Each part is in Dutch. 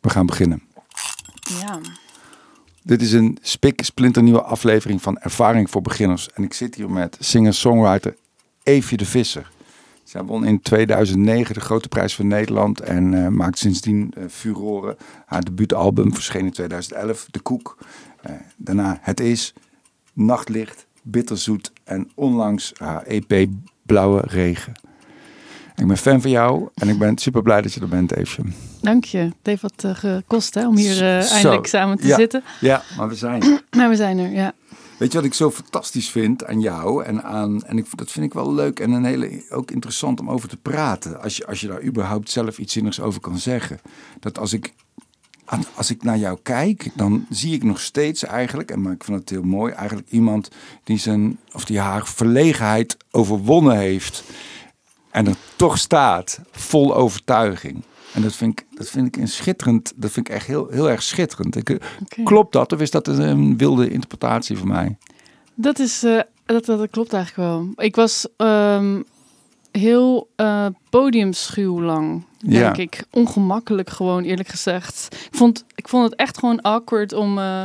We gaan beginnen. Ja. Dit is een spik splinternieuwe aflevering van Ervaring voor Beginners. En ik zit hier met singer-songwriter Eefje de Visser. Zij won in 2009 de Grote Prijs van Nederland en uh, maakt sindsdien uh, furoren. Haar debuutalbum verscheen in 2011, De Koek. Uh, daarna Het Is, Nachtlicht, Bitterzoet en onlangs haar EP Blauwe Regen. Ik ben fan van jou en ik ben super blij dat je er bent, Eefje. Dank je. Het heeft wat uh, gekost hè, om hier uh, eindelijk samen te ja, zitten. Ja, maar we zijn er. maar we zijn er, ja. Weet je wat ik zo fantastisch vind aan jou en aan en ik, dat vind ik wel leuk en een hele ook interessant om over te praten. Als je, als je daar überhaupt zelf iets zinnigs over kan zeggen. Dat als ik als ik naar jou kijk, dan zie ik nog steeds eigenlijk, en maar ik vind het heel mooi, eigenlijk iemand die zijn of die haar verlegenheid overwonnen heeft en er toch staat, vol overtuiging. En dat vind ik, dat vind ik een schitterend, dat vind ik echt heel, heel erg schitterend. Ik, okay. Klopt dat of is dat een wilde interpretatie van mij? Dat is, uh, dat, dat, klopt eigenlijk wel. Ik was um, heel uh, podiumschuw lang, denk ja. ik. Ongemakkelijk gewoon, eerlijk gezegd. Ik vond, ik vond het echt gewoon awkward om uh,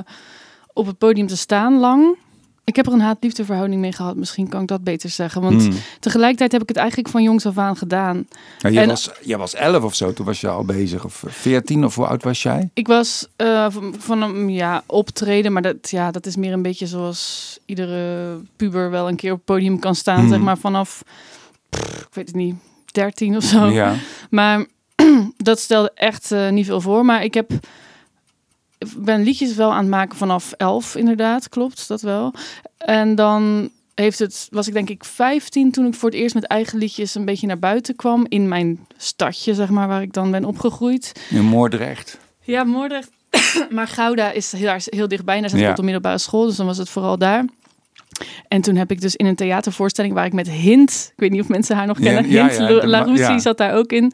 op het podium te staan lang. Ik heb er een haat-liefde verhouding mee gehad. Misschien kan ik dat beter zeggen. Want Hmm. tegelijkertijd heb ik het eigenlijk van jongs af aan gedaan. Ja, jij, En- was, jij was elf of zo, toen was je al bezig. Of veertien, of hoe oud was jij? Ik was eh, van, een ja, optreden, maar dat, ja, dat is meer een beetje zoals iedere puber wel een keer op het podium kan staan. Mhm. Zeg maar vanaf, pff, ik weet het niet, 13 of zo. Ja. Maar dat stelde echt eh, niet veel voor. Maar ik heb ben liedjes wel aan het maken vanaf 11, inderdaad, klopt dat wel. En dan heeft het, was ik denk ik 15 toen ik voor het eerst met eigen liedjes een beetje naar buiten kwam in mijn stadje, zeg maar, waar ik dan ben opgegroeid. In Moordrecht. Ja, Moordrecht. maar Gouda is heel, heel dichtbij. En daar zat ik Ja. op de middelbare school, dus dan was het vooral daar. En toen heb ik dus in een theatervoorstelling waar ik met Hint, ik weet niet of mensen haar nog kennen, ja, Hint ja, Laroussi zat daar ook in.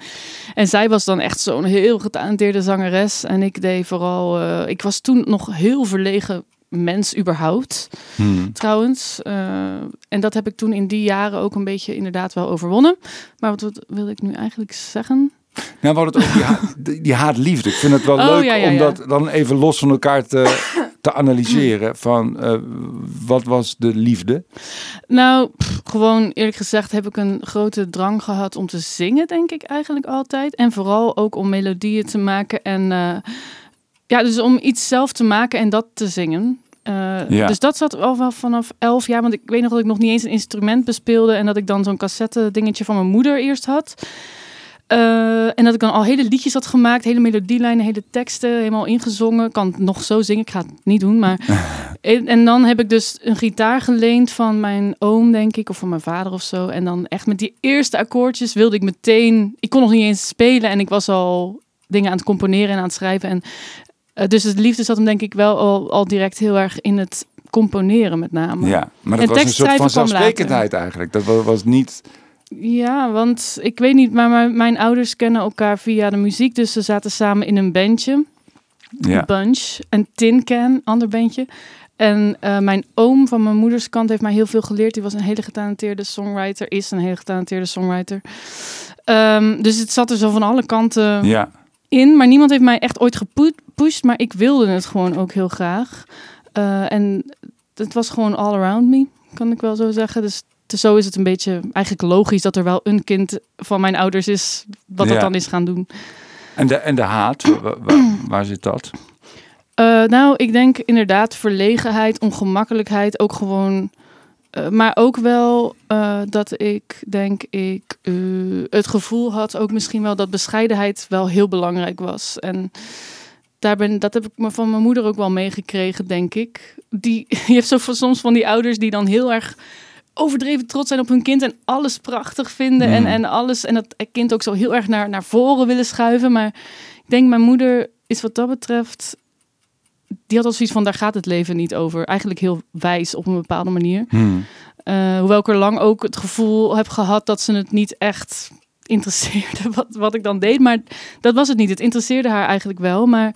En zij was dan echt zo'n heel getalenteerde zangeres. En ik deed vooral, eh, ik was toen nog heel verlegen mens überhaupt, Hmm. trouwens. Eh, en dat heb ik toen in die jaren ook een beetje inderdaad wel overwonnen. Maar wat, wat wil ik nu eigenlijk zeggen? Nou, we hadden het over die, ha- die, die haat-liefde. Ik vind het wel Oh, leuk om dat dan even los van elkaar te, te analyseren. Van eh, wat was de liefde? Nou, pff, gewoon eerlijk gezegd heb ik een grote drang gehad om te zingen, denk ik eigenlijk altijd. En vooral ook om melodieën te maken en eh, ja, dus om iets zelf te maken en dat te zingen. Eh, Ja. Dus dat zat al wel vanaf elf jaar, want ik weet nog dat ik nog niet eens een instrument bespeelde en dat ik dan zo'n cassette dingetje van mijn moeder eerst had. Eh, en dat ik dan al hele liedjes had gemaakt, hele melodielijnen, hele teksten, helemaal ingezongen. Ik kan het nog zo zingen, ik ga het niet doen, maar en, en dan heb ik dus een gitaar geleend van mijn oom, denk ik, of van mijn vader of zo. En dan echt met die eerste akkoordjes wilde ik meteen. Ik kon nog niet eens spelen en ik was al dingen aan het componeren en aan het schrijven. En eh, dus de liefde zat hem denk ik wel al, al direct heel erg in het componeren met name. Ja, maar En dat was een soort van zelfsprekendheid eigenlijk. Dat wa- was niet... Ja, want ik weet niet, maar mijn, mijn ouders kennen elkaar via de muziek. Dus ze zaten samen in een bandje. Ja. Bunch, een Tin Can, ander bandje. En eh, mijn oom van mijn moeders kant heeft mij heel veel geleerd. Die was een hele getalenteerde songwriter, is een hele getalenteerde songwriter. Ehm, dus het zat er zo van alle kanten Ja. in. Maar niemand heeft mij echt ooit gepusht. Maar ik wilde het gewoon ook heel graag. Eh, en het was gewoon all around me, kan ik wel zo zeggen. Dus zo is het een beetje eigenlijk logisch dat er wel een kind van mijn ouders is. wat dat Ja. dan is gaan doen. En de, en de haat, wa- wa- wa- waar zit dat? Eh, nou, ik denk inderdaad verlegenheid, ongemakkelijkheid, ook gewoon. eh, maar ook wel eh, dat ik denk ik het gevoel had, ook misschien wel dat bescheidenheid wel heel belangrijk was. En daar ben, dat heb ik me van mijn moeder ook wel meegekregen, denk ik. Die, je hebt zo van- soms van die ouders die dan heel erg overdreven trots zijn op hun kind en alles prachtig vinden en, Mm. en alles en dat kind ook zo heel erg naar, naar voren willen schuiven. Maar ik denk mijn moeder is wat dat betreft die had al zoiets van, daar gaat het leven niet over. Eigenlijk heel wijs op een bepaalde manier. Hmm. Eh, hoewel ik er lang ook het gevoel heb gehad dat ze het niet echt interesseerde wat, wat ik dan deed. Maar dat was het niet. Het interesseerde haar eigenlijk wel. Maar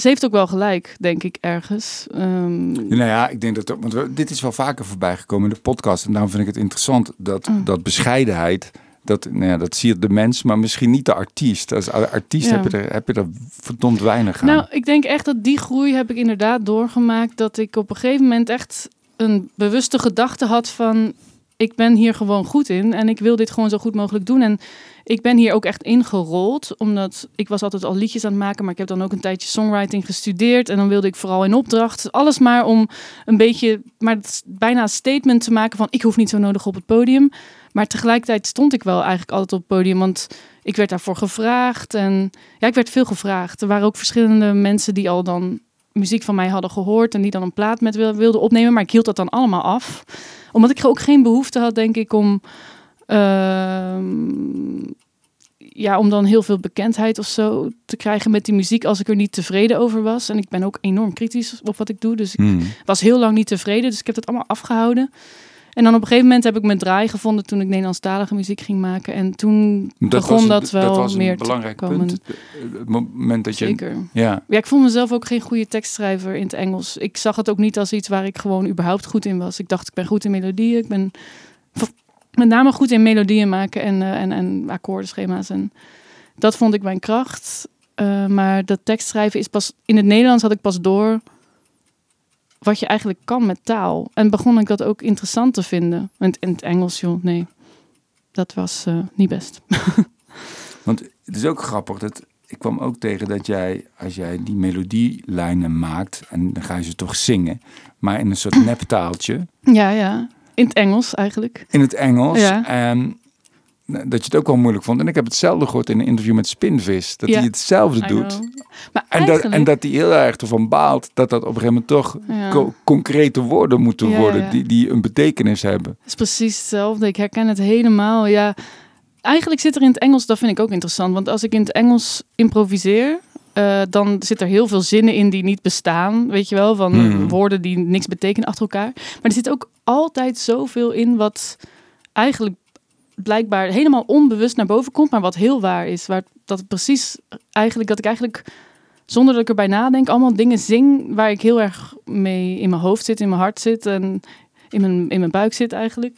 ze heeft ook wel gelijk, denk ik, ergens. Ehm, Nou ja, ik denk dat... Want we- dit is wel vaker voorbij gekomen in de podcast. En daarom vind ik het interessant dat, Mm. dat bescheidenheid Dat, nou ja, dat zie je de mens, maar misschien niet de artiest. Als artiest Ja. heb, je er, heb je er verdomd weinig aan. Nou, ik denk echt dat die groei heb ik inderdaad doorgemaakt. Dat ik op een gegeven moment echt een bewuste gedachte had van... ik ben hier gewoon goed in en ik wil dit gewoon zo goed mogelijk doen. En ik ben hier ook echt ingerold, omdat ik was altijd al liedjes aan het maken... maar ik heb dan ook een tijdje songwriting gestudeerd... en dan wilde ik vooral in opdracht. Alles maar om een beetje, maar bijna een statement te maken van... ik hoef niet zo nodig op het podium. Maar tegelijkertijd stond ik wel eigenlijk altijd op het podium, want... Ik werd daarvoor gevraagd en ja, ik werd veel gevraagd. Er waren ook verschillende mensen die al dan muziek van mij hadden gehoord en die dan een plaat met wil- wilden opnemen, maar ik hield dat dan allemaal af. Omdat ik ook geen behoefte had, denk ik, om, ehm, ja, om dan heel veel bekendheid of zo te krijgen met die muziek als ik er niet tevreden over was. En ik ben ook enorm kritisch op wat ik doe, dus ik Hmm. was heel lang niet tevreden, dus ik heb dat allemaal afgehouden. En dan op een gegeven moment heb ik mijn draai gevonden toen ik Nederlandstalige muziek ging maken. En toen begon was een- dat wel was een meer te belangrijk komen. punt. Het, het moment dat je... Zeker. Ja, Ja, ik vond mezelf ook geen goede tekstschrijver in het Engels. Ik zag het ook niet als iets waar ik gewoon überhaupt goed in was. Ik dacht, ik ben goed in melodieën. Ik ben met name goed in melodieën maken en, eh, en, en akkoordenschema's. En dat vond ik mijn kracht. Eh, maar dat tekstschrijven is pas... In het Nederlands had ik pas door wat je eigenlijk kan met taal. En begon ik dat ook interessant te vinden. En in het Engels, joh, nee. Dat was eh, niet best. want het is ook grappig dat... Ik kwam ook tegen dat jij, als jij die melodielijnen maakt... en dan ga je ze toch zingen... maar in een soort neptaaltje... ja, ja. In het Engels eigenlijk. in het Engels. Ja. En dat je het ook wel moeilijk vond. En ik heb hetzelfde gehoord in een interview met Spinvis. Dat Ja. hij hetzelfde doet. Maar En dat, en dat hij heel erg ervan baalt dat dat op een gegeven moment toch Ja. co- concrete woorden moeten Ja, worden. Die, die een betekenis hebben. Het is precies hetzelfde. Ik herken het helemaal. Ja, eigenlijk zit er in het Engels, dat vind ik ook interessant. Want als ik in het Engels improviseer, eh, dan zit er heel veel zinnen in die niet bestaan. Weet je wel, van Hmm. woorden die niks betekenen achter elkaar. Maar er zit ook altijd zoveel in wat eigenlijk blijkbaar helemaal onbewust naar boven komt, maar wat heel waar is. Waar dat precies eigenlijk, dat ik eigenlijk zonder dat ik erbij nadenk, allemaal dingen zing waar ik heel erg mee in mijn hoofd zit, in mijn hart zit en in mijn, in mijn buik zit eigenlijk.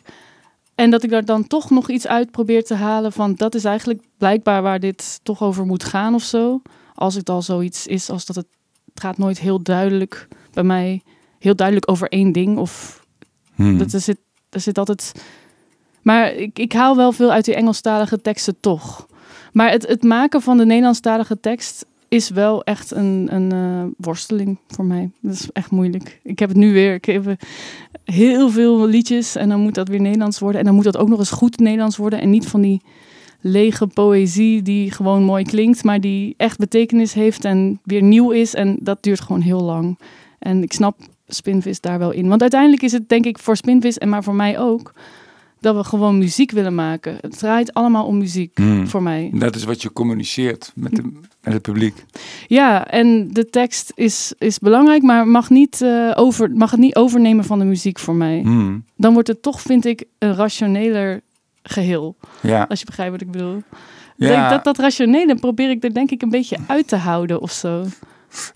En dat ik daar dan toch nog iets uit probeer te halen van dat is eigenlijk blijkbaar waar dit toch over moet gaan of zo. Als het al zoiets is als dat het, het gaat nooit heel duidelijk bij mij, heel duidelijk over één ding of Hmm. dat er zit, er zit altijd. Maar ik, ik haal wel veel uit die Engelstalige teksten toch. Maar het, het maken van de Nederlandstalige tekst is wel echt een, een eh, worsteling voor mij. Dat is echt moeilijk. Ik heb het nu weer. Ik heb eh, heel veel liedjes en dan moet dat weer Nederlands worden. En dan moet dat ook nog eens goed Nederlands worden. En niet van die lege poëzie die gewoon mooi klinkt, maar die echt betekenis heeft en weer nieuw is. En dat duurt gewoon heel lang. En ik snap Spinvis daar wel in. Want uiteindelijk is het denk ik voor Spinvis en maar voor mij ook dat we gewoon muziek willen maken. Het draait allemaal om muziek Hmm. voor mij. Dat is wat je communiceert met, de, met het publiek. Ja, en de tekst is, is belangrijk, maar mag, niet, eh, over, mag het niet overnemen van de muziek voor mij. Hmm. Dan wordt het toch, vind ik, een rationeler geheel. Ja. Als je begrijpt wat ik bedoel. Ja. Denk dat, dat rationele probeer ik er denk ik een beetje uit te houden of zo.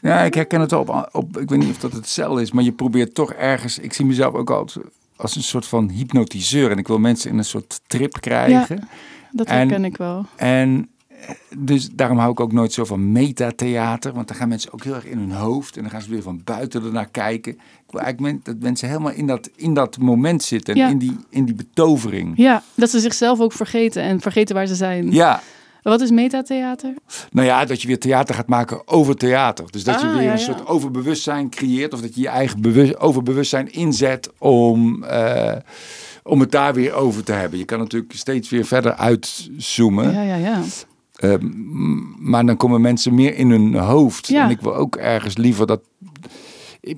ja, ik herken het op, op. Ik weet niet of dat hetzelfde is, maar je probeert toch ergens. Ik zie mezelf ook altijd als een soort van hypnotiseur. En ik wil mensen in een soort trip krijgen. Dat En- herken ik wel. En eh, dus daarom hou ik ook nooit zo van metatheater. Want dan gaan mensen ook heel erg in hun hoofd. En dan gaan ze weer van buiten ernaar kijken. Ik wil eigenlijk dat mensen helemaal in dat, in dat moment zitten. En Ja. in, die, in die betovering. Ja, dat ze zichzelf ook vergeten en vergeten waar ze zijn. Ja, Wat is metatheater? nou ja, dat je weer theater gaat maken over theater. Dus dat je Ah, weer ja, een soort overbewustzijn creëert. Of dat je je eigen bewust, overbewustzijn inzet om, eh, om het daar weer over te hebben. Je kan natuurlijk steeds weer verder uitzoomen. Ja, ja, ja. Uh, m- maar dan komen mensen meer in hun hoofd. Ja. En ik wil ook ergens liever dat.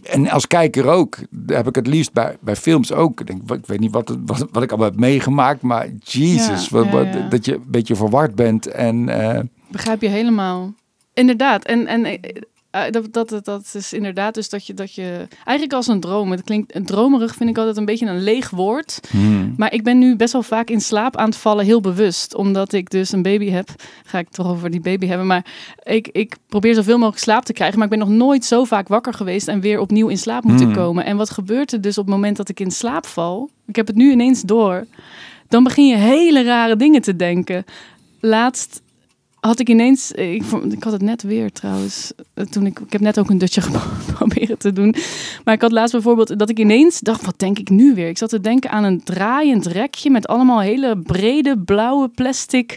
En als kijker ook, heb ik het liefst bij, bij films ook. Ik, denk, ik weet niet wat, wat, wat ik allemaal heb meegemaakt, maar Jesus, Ja, wat, ja, wat- ja. dat je een beetje verward bent. En eh, Begrijp je helemaal. Inderdaad. En, en eh, dat, dat, dat, is inderdaad dus dat je, dat je... Eigenlijk als een droom. Het klinkt... Dromerig vind ik altijd een beetje een leeg woord. hmm, Maar ik ben nu best wel vaak in slaap aan het vallen, heel bewust. Omdat ik dus een baby heb. Ga ik het toch over die baby hebben. Maar ik, ik probeer zoveel mogelijk slaap te krijgen. Maar ik ben nog nooit zo vaak wakker geweest en weer opnieuw in slaap moeten Hmm. komen. En wat gebeurt er dus op het moment dat ik in slaap val? Ik heb het nu ineens door. dan begin je hele rare dingen te denken. Laatst had ik ineens, ik, vond- ik had het net weer trouwens, eh, toen ik, ik heb net ook een dutje proberen te doen, maar ik had laatst bijvoorbeeld dat ik ineens dacht, wat denk ik nu weer? Ik zat te denken aan een draaiend rekje met allemaal hele brede blauwe plastic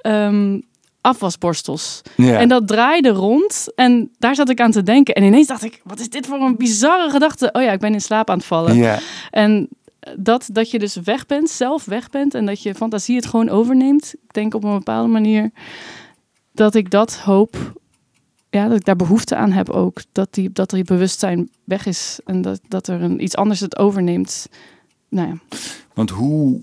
ehm, afwasborstels. Ja. En dat draaide rond en daar zat ik aan te denken. En ineens dacht ik, wat is dit voor een bizarre gedachte? Oh ja, ik ben in slaap aan het vallen. ja. En dat, dat je dus weg bent, zelf weg bent en dat je fantasie het gewoon overneemt. Ik denk op een bepaalde manier dat ik dat hoop. Ja, dat ik daar behoefte aan heb ook. Dat, die, dat er bewustzijn weg is en dat, dat er een, iets anders het overneemt. Nou ja. Want hoe.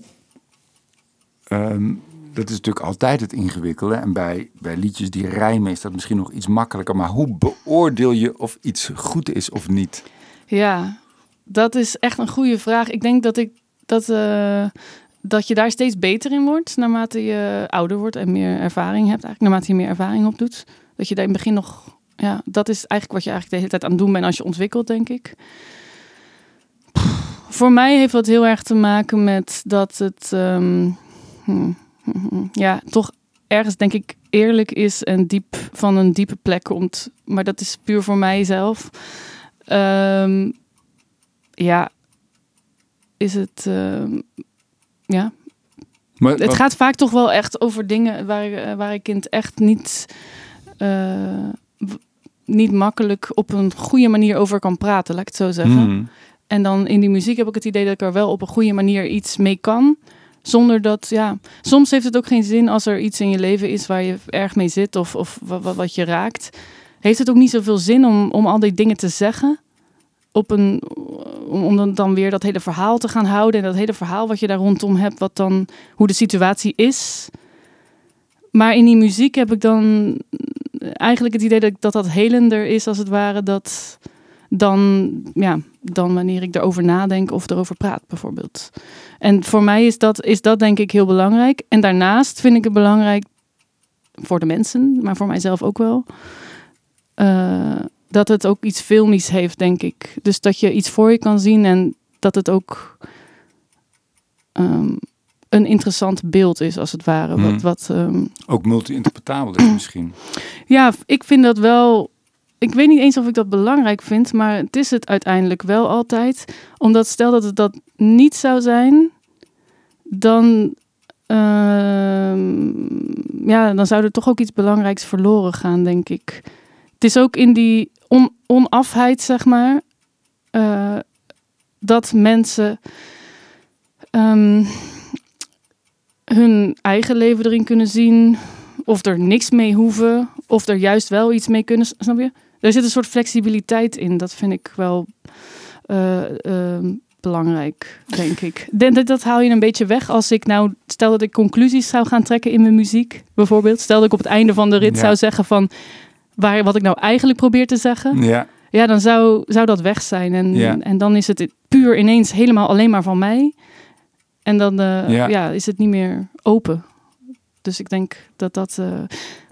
ehm, dat is natuurlijk altijd het ingewikkelde. En bij, bij liedjes die rijmen is dat misschien nog iets makkelijker. Maar hoe beoordeel je of iets goed is of niet? Ja, dat is echt een goede vraag. Ik denk dat ik dat, eh, dat je daar steeds beter in wordt naarmate je ouder wordt en meer ervaring hebt. Eigenlijk naarmate je meer ervaring opdoet. Dat je daar in het begin nog. Ja, dat is eigenlijk wat je eigenlijk de hele tijd aan het doen bent als je ontwikkelt, denk ik. Voor mij heeft dat heel erg te maken met dat het. ehm, hmm, hmm, ja, toch ergens denk ik eerlijk is en diep van een diepe plek komt. Maar dat is puur voor mijzelf. Ehm, ja, is het. ehm, ja, Maar, het wat- gaat vaak toch wel echt over dingen waar, eh, waar ik in het echt niet. eh, niet makkelijk op een goede manier over kan praten, laat ik het zo zeggen. Hmm. En dan in die muziek heb ik het idee dat ik er wel op een goede manier iets mee kan. Zonder dat, ja, soms heeft het ook geen zin als er iets in je leven is waar je erg mee zit of, of wa- wa- wat je raakt. Heeft het ook niet zoveel zin om, om al die dingen te zeggen? Op een, om, dan, weer dat hele verhaal te gaan houden. En dat hele verhaal wat je daar rondom hebt, wat dan, hoe de situatie is. Maar in die muziek heb ik dan eigenlijk het idee dat dat, dat helender is, als het ware, dat dan, ja, dan wanneer ik erover nadenk of erover praat, bijvoorbeeld. En voor mij is dat, is dat denk ik heel belangrijk. En daarnaast vind ik het belangrijk voor de mensen, maar voor mijzelf ook wel. eh, dat het ook iets filmisch heeft, denk ik. Dus dat je iets voor je kan zien en dat het ook ehm, een interessant beeld is, als het ware. Hmm. Wat, wat, ehm, Ook multi-interpretabel is misschien. ja, ik vind dat wel. Ik weet niet eens of ik dat belangrijk vind, maar het is het uiteindelijk wel altijd. Omdat stel dat het dat niet zou zijn, dan, ehm, ja, dan zou er toch ook iets belangrijks verloren gaan, denk ik. Het is ook in die on- onafheid, zeg maar, eh, dat mensen ehm, hun eigen leven erin kunnen zien, of er niks mee hoeven, of er juist wel iets mee kunnen, snap je? Er zit een soort flexibiliteit in, dat vind ik wel eh, ehm, belangrijk, denk ik. Dat, dat haal je een beetje weg als ik nou, stel dat ik conclusies zou gaan trekken in mijn muziek, bijvoorbeeld. Stel dat ik op het einde van de rit Ja. zou zeggen van waar, wat ik nou eigenlijk probeer te zeggen. Ja, Ja, dan zou, zou dat weg zijn. En, Ja. en dan is het puur ineens helemaal alleen maar van mij. En dan eh, Ja. ja. is het niet meer open. Dus ik denk dat dat. eh,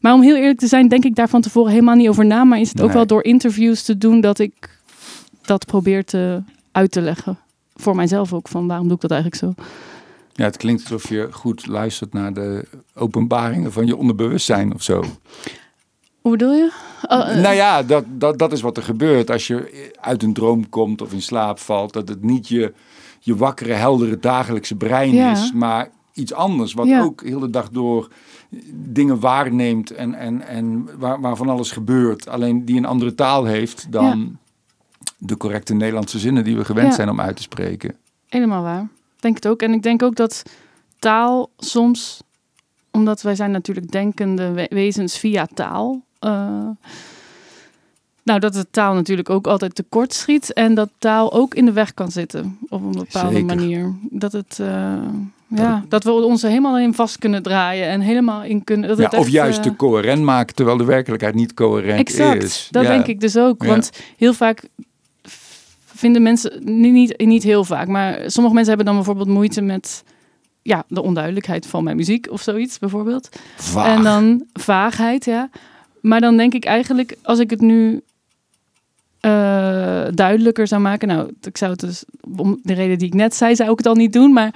Maar om heel eerlijk te zijn, denk ik daar van tevoren helemaal niet over na. Maar is het ook wel door interviews te doen dat ik dat probeer te uit te leggen. Voor mijzelf ook, van waarom doe ik dat eigenlijk zo? ja, het klinkt alsof je goed luistert naar de openbaringen van je onderbewustzijn of zo. Hoe bedoel je? Oh, eh, Nou ja, dat, dat, dat is wat er gebeurt als je uit een droom komt of in slaap valt. Dat het niet je, je wakkere, heldere dagelijkse brein Ja. is, maar iets anders. Wat Ja. ook heel de dag door dingen waarneemt en, en, en waar, waarvan alles gebeurt. Alleen die een andere taal heeft dan de correcte Nederlandse zinnen die we gewend zijn om uit te spreken. Helemaal waar. Denk het ook. En ik denk ook dat taal soms, omdat wij zijn natuurlijk denkende we- wezens via taal. Eh, nou, dat de taal natuurlijk ook altijd tekort schiet. En dat taal ook in de weg kan zitten op een bepaalde Zeker. manier. Dat het. eh, ja, dat we ons er helemaal in vast kunnen draaien en helemaal in kunnen. Dat Ja, het of juist eh, te coherent maken, terwijl de werkelijkheid niet coherent Exact, is. dat Ja. denk ik dus ook. Ja. Want heel vaak vinden mensen, niet, niet, niet heel vaak, maar sommige mensen hebben dan bijvoorbeeld moeite met ja, de onduidelijkheid van mijn muziek of zoiets bijvoorbeeld. Vaag. En dan vaagheid, ja. Maar dan denk ik eigenlijk, als ik het nu eh, duidelijker zou maken, nou, ik zou het dus om de reden die ik net zei, zou ik het al niet doen, maar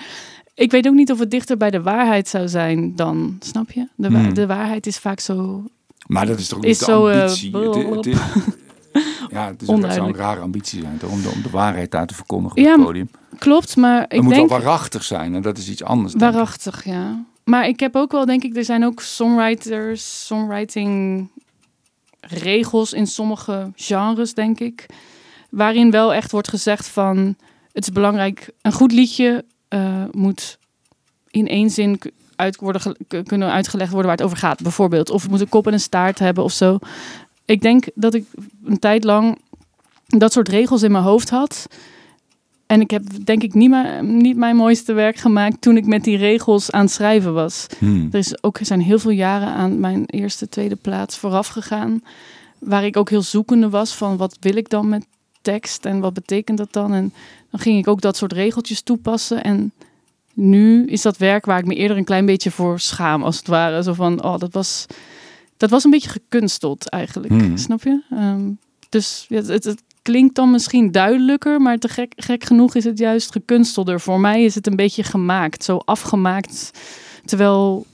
ik weet ook niet of het dichter bij de waarheid zou zijn dan, snap je? De, wa- Hmm. de waarheid is vaak zo. Maar dat is toch niet de zo, eh, ambitie? Het- het, is, ja, het is het zou een rare ambitie zijn toch? om, de, om de waarheid daar te verkondigen Ja, op het podium. Klopt, maar Het ik moet denk. wel waarachtig zijn en dat is iets anders. Waarachtig, ja. Maar ik heb ook wel, denk ik, er zijn ook songwriters, songwriting regels in sommige genres, denk ik. Waarin wel echt wordt gezegd van, het is belangrijk, een goed liedje eh, moet in één zin uit kunnen uitgelegd worden waar het over gaat, bijvoorbeeld. Of het moet een kop en een staart hebben of zo. Ik denk dat ik een tijd lang dat soort regels in mijn hoofd had. En ik heb denk ik niet, mijn- niet mijn mooiste werk gemaakt toen ik met die regels aan het schrijven was. Hmm. Er is ook, er zijn heel veel jaren aan mijn eerste, tweede plaats vooraf gegaan. Waar ik ook heel zoekende was van wat wil ik dan met tekst en wat betekent dat dan? En dan ging ik ook dat soort regeltjes toepassen. En nu is dat werk waar ik me eerder een klein beetje voor schaam, als het ware. Zo van, oh, dat was, dat was een beetje gekunsteld eigenlijk. Hmm. Snap je? Ehm, dus ja, het, het klinkt dan misschien duidelijker, maar te gek, gek genoeg is het juist gekunstelder. Voor mij is het een beetje gemaakt, zo afgemaakt. Terwijl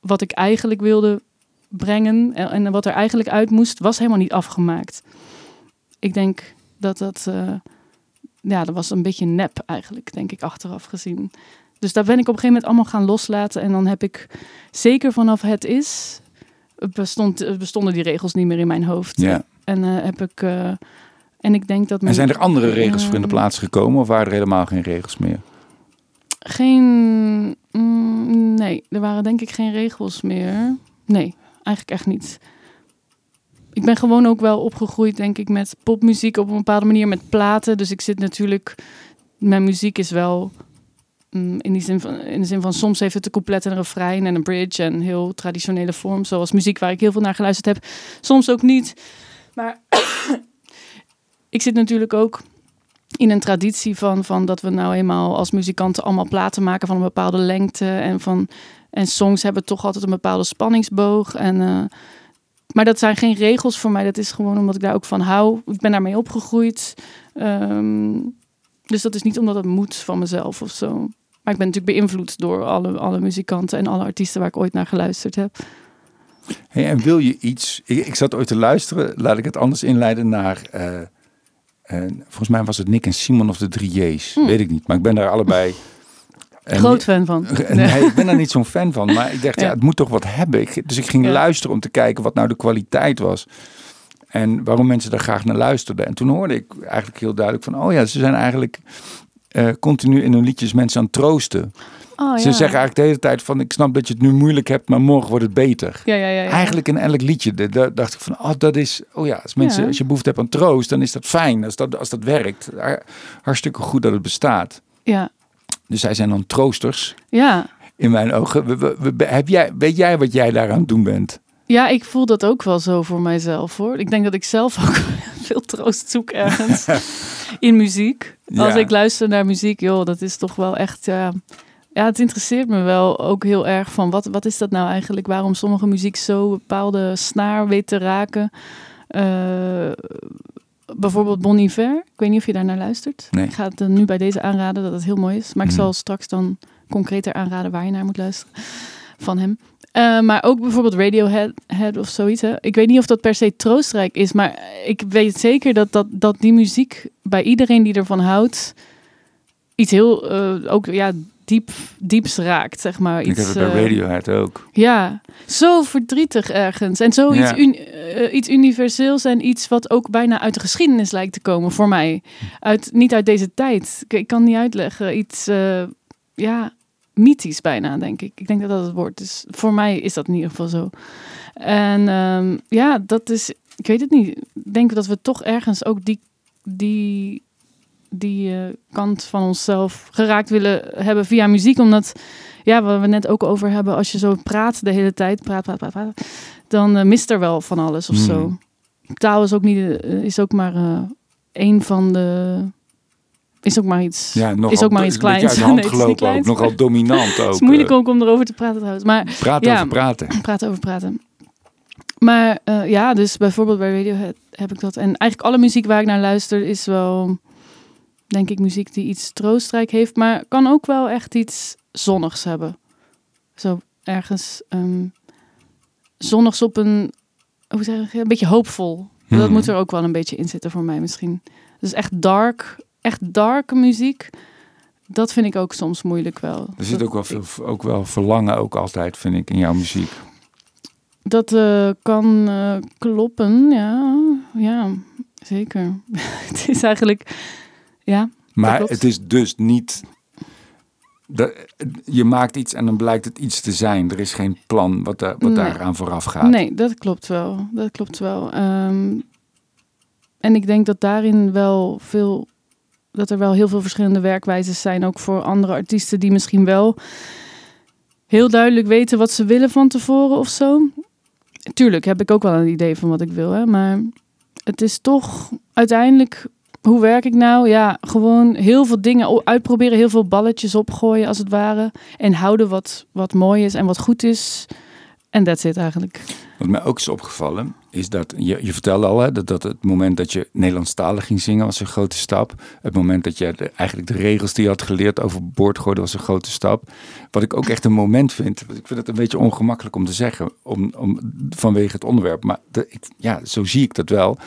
wat ik eigenlijk wilde brengen en, en wat er eigenlijk uit moest, was helemaal niet afgemaakt. Ik denk dat dat, eh, ja, dat was een beetje nep eigenlijk, denk ik, achteraf gezien. Dus daar ben ik op een gegeven moment allemaal gaan loslaten. En dan heb ik zeker vanaf het is, bestond, bestonden die regels niet meer in mijn hoofd. Ja. En eh, heb ik, eh, en ik denk dat En zijn er andere regels voor in de plaats gekomen of waren er helemaal geen regels meer? Geen. mm, nee, er waren denk ik geen regels meer. Nee, eigenlijk echt niet. Ik ben gewoon ook wel opgegroeid, denk ik, met popmuziek op een bepaalde manier, met platen. Dus ik zit natuurlijk. Mijn muziek is wel. mm, in, die zin van, in de zin van soms heeft het een couplet en een refrein en een bridge en heel traditionele vorm, zoals muziek waar ik heel veel naar geluisterd heb. Soms ook niet. Maar ik zit natuurlijk ook in een traditie van, van dat we nou eenmaal als muzikanten allemaal platen maken van een bepaalde lengte. En, van, en songs hebben toch altijd een bepaalde spanningsboog. En, eh, maar dat zijn geen regels voor mij. Dat is gewoon omdat ik daar ook van hou. Ik ben daarmee opgegroeid. Ehm, dus dat is niet omdat het moet van mezelf of zo. Maar ik ben natuurlijk beïnvloed door alle, alle muzikanten en alle artiesten waar ik ooit naar geluisterd heb. Hey, en wil je iets... Ik, zat ooit te luisteren, laat ik het anders inleiden naar... eh, eh, volgens mij was het Nick en Simon of de drie J's. Hmm. Weet ik niet, maar ik ben daar allebei... en- Groot fan van. Nee, ik ben daar niet zo'n fan van. Maar ik dacht, ja. Ja. het moet toch wat hebben. Ik, dus ik ging Ja. luisteren om te kijken wat nou de kwaliteit was. En waarom mensen daar graag naar luisterden. En toen hoorde ik eigenlijk heel duidelijk van... Oh ja, ze zijn eigenlijk eh, continu in hun liedjes mensen aan het troosten. Oh, Ze ja. zeggen eigenlijk de hele tijd van... Ik snap dat je het nu moeilijk hebt, maar morgen wordt het beter. Ja, ja, ja. Eigenlijk in elk liedje de- dacht ik van... Oh, dat is... Oh ja, als, mensen, als je behoefte hebt aan troost, dan is dat fijn. Als dat, als dat werkt. Har- Hartstikke goed dat het bestaat. Ja, Dus zij zijn dan troosters ja. in mijn ogen. We, we- we- heb jij, weet jij wat jij daar aan het doen bent? Ja, ik voel dat ook wel zo voor mijzelf hoor. Ik denk dat ik zelf ook veel troost zoek ergens in muziek. Als Ja. ik luister naar muziek, joh, dat is toch wel echt. Ja, ja, het interesseert me wel ook heel erg van wat, wat is dat nou eigenlijk? Waarom sommige muziek zo bepaalde snaar weet te raken? Eh, bijvoorbeeld Bon Iver. Ik weet niet of je daar naar luistert. Nee. Ik ga het eh, nu bij deze aanraden dat het heel mooi is. Maar ik Mhm. zal straks dan concreter aanraden waar je naar moet luisteren van hem. Eh, maar ook bijvoorbeeld Radiohead Head of zoiets. Hè. Ik weet niet of dat per se troostrijk is, maar ik weet zeker dat, dat, dat die muziek bij iedereen die ervan houdt, iets heel ook ja, diep, dieps raakt, zeg maar. ik Iets, heb het bij eh, Radiohead ook. ja, zo verdrietig ergens. En zoiets Ja. eh, iets universeels en iets wat ook bijna uit de geschiedenis lijkt te komen voor mij. Uit, niet uit deze tijd. Ik, ik kan niet uitleggen. Iets, eh, ja, mythisch bijna, denk ik. Ik denk dat dat het woord is. Voor mij is dat in ieder geval zo. En ehm, ja, dat is, ik weet het niet. Ik denk dat we toch ergens ook die, die, die eh, kant van onszelf geraakt willen hebben via muziek. Omdat, ja, waar we net ook over hebben, als je zo praat de hele tijd, praat, praat, praat, praat dan eh, mist er wel van alles of Hmm. zo. Taal is ook, niet, eh, is ook maar een van de... Is ook maar iets. Ja, is ook maar iets kleins. uit de hand Nee, het is ook. Nogal dominant ook. Het is moeilijk ook om erover te praten trouwens. Maar praten ja. over praten. praten over praten. Maar ja, dus bijvoorbeeld bij Radiohead heb ik dat. En eigenlijk alle muziek waar ik naar luister is wel... denk ik, muziek die iets troostrijk heeft, maar kan ook wel echt iets zonnigs hebben. Zo ergens ehm, zonnigs op een, hoe zeg je, een beetje hoopvol. Dat Hmm. moet er ook wel een beetje in zitten voor mij misschien. Dus echt dark, echt dark muziek. Dat vind ik ook soms moeilijk wel. Er zit ook wel, veel, ook wel verlangen ook altijd, vind ik, in jouw muziek. Dat eh, kan eh, kloppen, ja. Ja, zeker. het is eigenlijk, ja. Maar het is dus niet... Dat, je maakt iets en dan blijkt het iets te zijn. Er is geen plan wat, daar wat Nee. daaraan vooraf gaat. Nee, dat klopt wel. Dat klopt wel. Ehm, en ik denk dat daarin wel veel, dat er wel heel veel verschillende werkwijzes zijn, ook voor andere artiesten die misschien wel heel duidelijk weten wat ze willen van tevoren of zo. Tuurlijk heb ik ook wel een idee van wat ik wil, hè, maar het is toch uiteindelijk. Hoe werk ik nou? Ja, gewoon heel veel dingen uitproberen, heel veel balletjes opgooien als het ware. En houden wat, wat mooi is en wat goed is. En that's it eigenlijk. Wat mij ook is opgevallen, is dat je, je vertelde al hè, dat, dat het moment dat je Nederlandstalig ging zingen was een grote stap. Het moment dat je eigenlijk de regels die je had geleerd overboord gooide was een grote stap. Wat ik ook echt een moment vind, ik vind het een beetje ongemakkelijk om te zeggen, om, om, vanwege het onderwerp. Maar ik, ja, zo zie ik dat wel.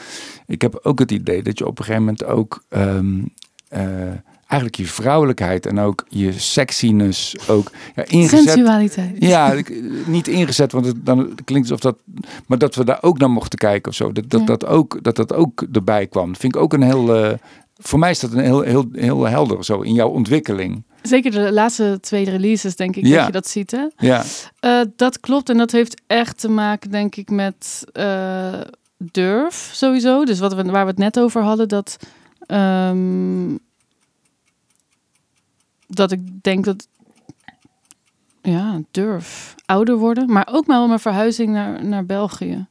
Ik heb ook het idee dat je op een gegeven moment ook ehm, eh, eigenlijk je vrouwelijkheid en ook je sexiness ook ja, ingezet. Sensualiteit. Ja, niet ingezet, want het, dan klinkt het alsof dat. Maar dat we daar ook naar mochten kijken of zo. Dat dat, Ja. dat, ook, dat dat ook erbij kwam. Vind ik ook een heel. eh, voor mij is dat een heel, heel, heel helder zo in jouw ontwikkeling. Zeker de laatste twee releases, denk ik, Ja. dat je dat ziet. Hè? Ja, Eh, dat klopt en dat heeft echt te maken, denk ik, met eh, durf sowieso. Dus wat we, waar we het net over hadden, dat, ehm, dat ik denk dat, ja, durf, ouder worden. Maar ook wel mijn verhuizing naar, naar België,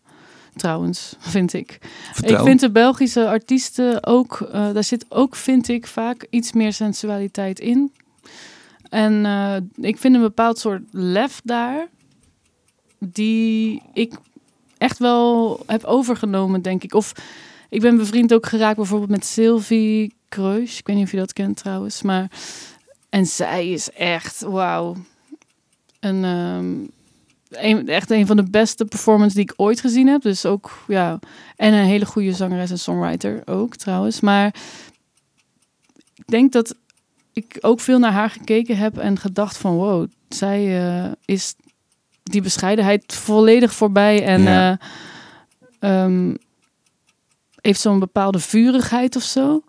trouwens, vind ik. Ik vind de Belgische artiesten ook, eh, daar zit ook, vind ik, vaak iets meer sensualiteit in. En eh, ik vind een bepaald soort lef daar, die ik echt wel heb overgenomen, denk ik. Of ik ben bevriend ook geraakt bijvoorbeeld met Sylvie Kreus. Ik weet niet of je dat kent trouwens, maar... En zij is echt, wauw. Een, ehm, een, echt een van de beste performances die ik ooit gezien heb. Dus ook, ja... En een hele goede zangeres en songwriter ook trouwens. Maar ik denk dat ik ook veel naar haar gekeken heb en gedacht van wow, zij eh, is die bescheidenheid volledig voorbij en Ja. eh, ehm, heeft zo'n bepaalde vurigheid of zo.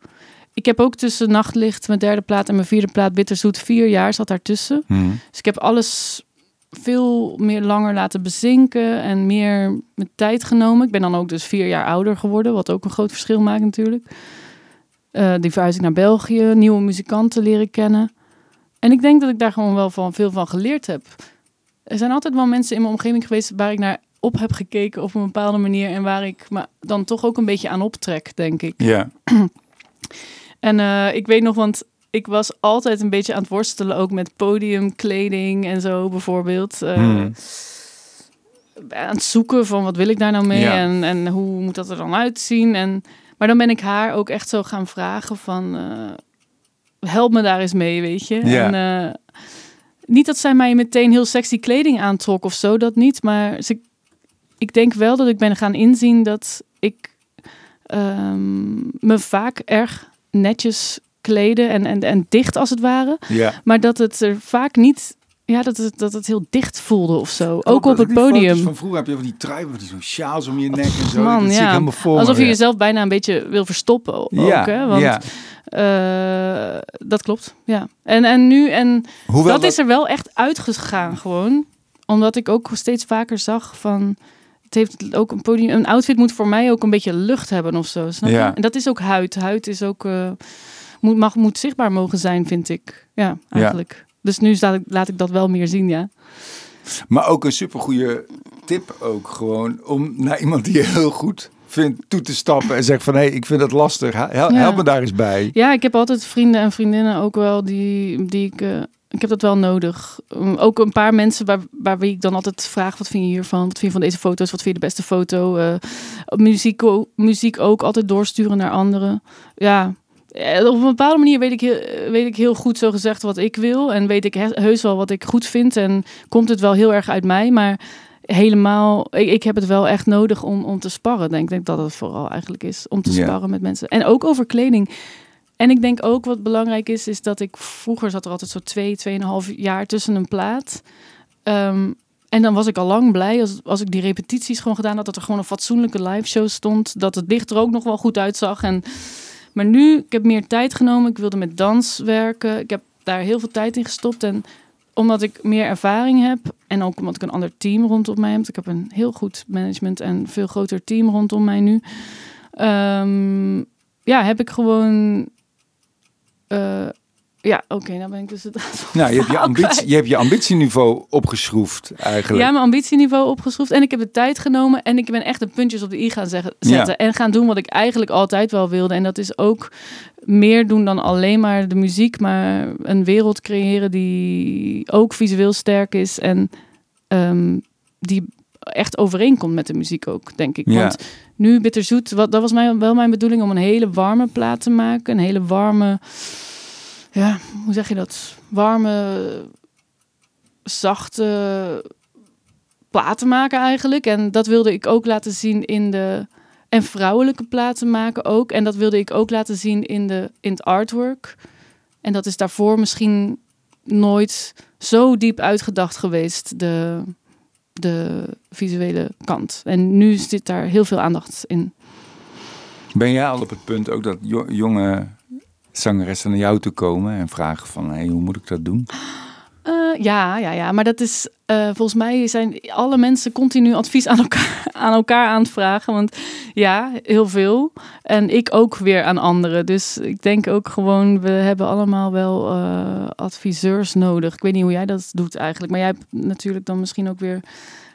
Ik heb ook tussen Nachtlicht, mijn derde plaat en mijn vierde plaat Bitterzoet, vier jaar zat daartussen. Hm. Dus ik heb alles veel meer langer laten bezinken en meer mijn tijd genomen. Ik ben dan ook dus vier jaar ouder geworden, wat ook een groot verschil maakt natuurlijk. Eh, die verhuizing naar België, nieuwe muzikanten leren kennen. En ik denk dat ik daar gewoon wel van, veel van geleerd heb. Er zijn altijd wel mensen in mijn omgeving geweest waar ik naar op heb gekeken op een bepaalde manier en waar ik me dan toch ook een beetje aan optrek, denk ik. Ja, En eh, ik weet nog, want ik was altijd een beetje aan het worstelen, ook met podiumkleding en zo bijvoorbeeld. Eh, Hmm. Aan het zoeken van wat wil ik daar nou mee Ja. en, en hoe moet dat er dan uitzien. En, maar dan ben ik haar ook echt zo gaan vragen van, eh, help me daar eens mee, weet je. Ja. En, niet dat zij mij meteen heel sexy kleding aantrok of zo, dat niet. Maar ze, ik denk wel dat ik ben gaan inzien dat ik ehm, me vaak erg netjes kleden en, en, en dicht als het ware. ja. Maar dat het er vaak niet, ja, dat het, dat het heel dicht voelde of zo. Ook op dat het podium. Van vroeger heb je van die trui, van die zo'n sjaals om je nek en zo. Man, dat zie ik ja. voor me, Alsof je ja. jezelf bijna een beetje wil verstoppen ook, ja, hè? Want ja. eh, dat klopt, ja. En, en nu, en Hoewel dat, is er wel echt uitgegaan gewoon. Omdat ik ook steeds vaker zag van... Het heeft ook een podium... Een outfit moet voor mij ook een beetje lucht hebben of zo, snap je? Ja. En dat is ook huid. Huid is ook... eh, moet, mag, moet zichtbaar mogen zijn, vind ik. Ja, eigenlijk. Dus nu laat ik, laat ik dat wel meer zien, ja. Maar ook een supergoeie tip ook gewoon om naar iemand die je heel goed vindt toe te stappen en zegt van hé, hey, ik vind het lastig, Hel- help, Ja. help me daar eens bij. Ja, ik heb altijd vrienden en vriendinnen ook wel die, die ik... eh, ik heb dat wel nodig. Um, ook een paar mensen waar, waar wie ik dan altijd vraag: wat vind je hiervan? Wat vind je van deze foto's? Wat vind je de beste foto? Eh, muziek, muziek ook altijd doorsturen naar anderen. Ja, eh, op een bepaalde manier weet ik, heel, weet ik heel goed zo gezegd wat ik wil. En weet ik he- heus wel wat ik goed vind. En komt het wel heel erg uit mij. Maar helemaal, ik, ik heb het wel echt nodig om, om te sparren. Denk, denk dat het vooral eigenlijk is. Om te sparren met mensen. En ook over kleding. En ik denk ook wat belangrijk is, is dat ik vroeger zat er altijd zo twee, tweeënhalf jaar tussen een plaat. Ehm, en dan was ik al lang blij als, als ik die repetities gewoon gedaan had, dat er gewoon een fatsoenlijke live show stond. Dat het licht er ook nog wel goed uitzag. En, maar nu, ik heb meer tijd genomen. Ik wilde met dans werken. Ik heb daar heel veel tijd in gestopt. En omdat ik meer ervaring heb en ook omdat ik een ander team rondom mij heb. Ik heb een heel goed management en veel groter team rondom mij nu. Ehm, ja, heb ik gewoon. Eh, ja, oké, nou ben ik dus het. Nou, je hebt je, ambitie, je hebt je ambitieniveau opgeschroefd eigenlijk. Ja, mijn ambitieniveau opgeschroefd. En ik heb de tijd genomen. En ik ben echt de puntjes op de i gaan zeggen, Ja. zetten. En gaan doen wat ik eigenlijk altijd wel wilde. En dat is ook meer doen dan alleen maar de muziek. Maar een wereld creëren die ook visueel sterk is. En ehm, die echt overeenkomt met de muziek ook, denk ik. Ja. Want nu Bitterzoet, wat, dat was mijn, wel mijn bedoeling om een hele warme plaat te maken. Een hele warme, ja, hoe zeg je dat? Warme, zachte platen maken eigenlijk. En dat wilde ik ook laten zien in de... En vrouwelijke platen maken ook. En dat wilde ik ook laten zien in, de, in het artwork. En dat is daarvoor misschien nooit zo diep uitgedacht geweest, de, de visuele kant. En nu zit daar heel veel aandacht in. Ben jij al op het punt ook dat jo- jonge zangeressen naar jou toe komen en vragen van, hey, hoe moet ik dat doen? Eh, ja, ja, ja, maar dat is eh, volgens mij zijn alle mensen continu advies aan elkaar, aan elkaar aan het vragen. Want ja, heel veel. En ik ook weer aan anderen. Dus ik denk ook gewoon, we hebben allemaal wel eh, adviseurs nodig. Ik weet niet hoe jij dat doet eigenlijk. Maar jij hebt natuurlijk dan misschien ook weer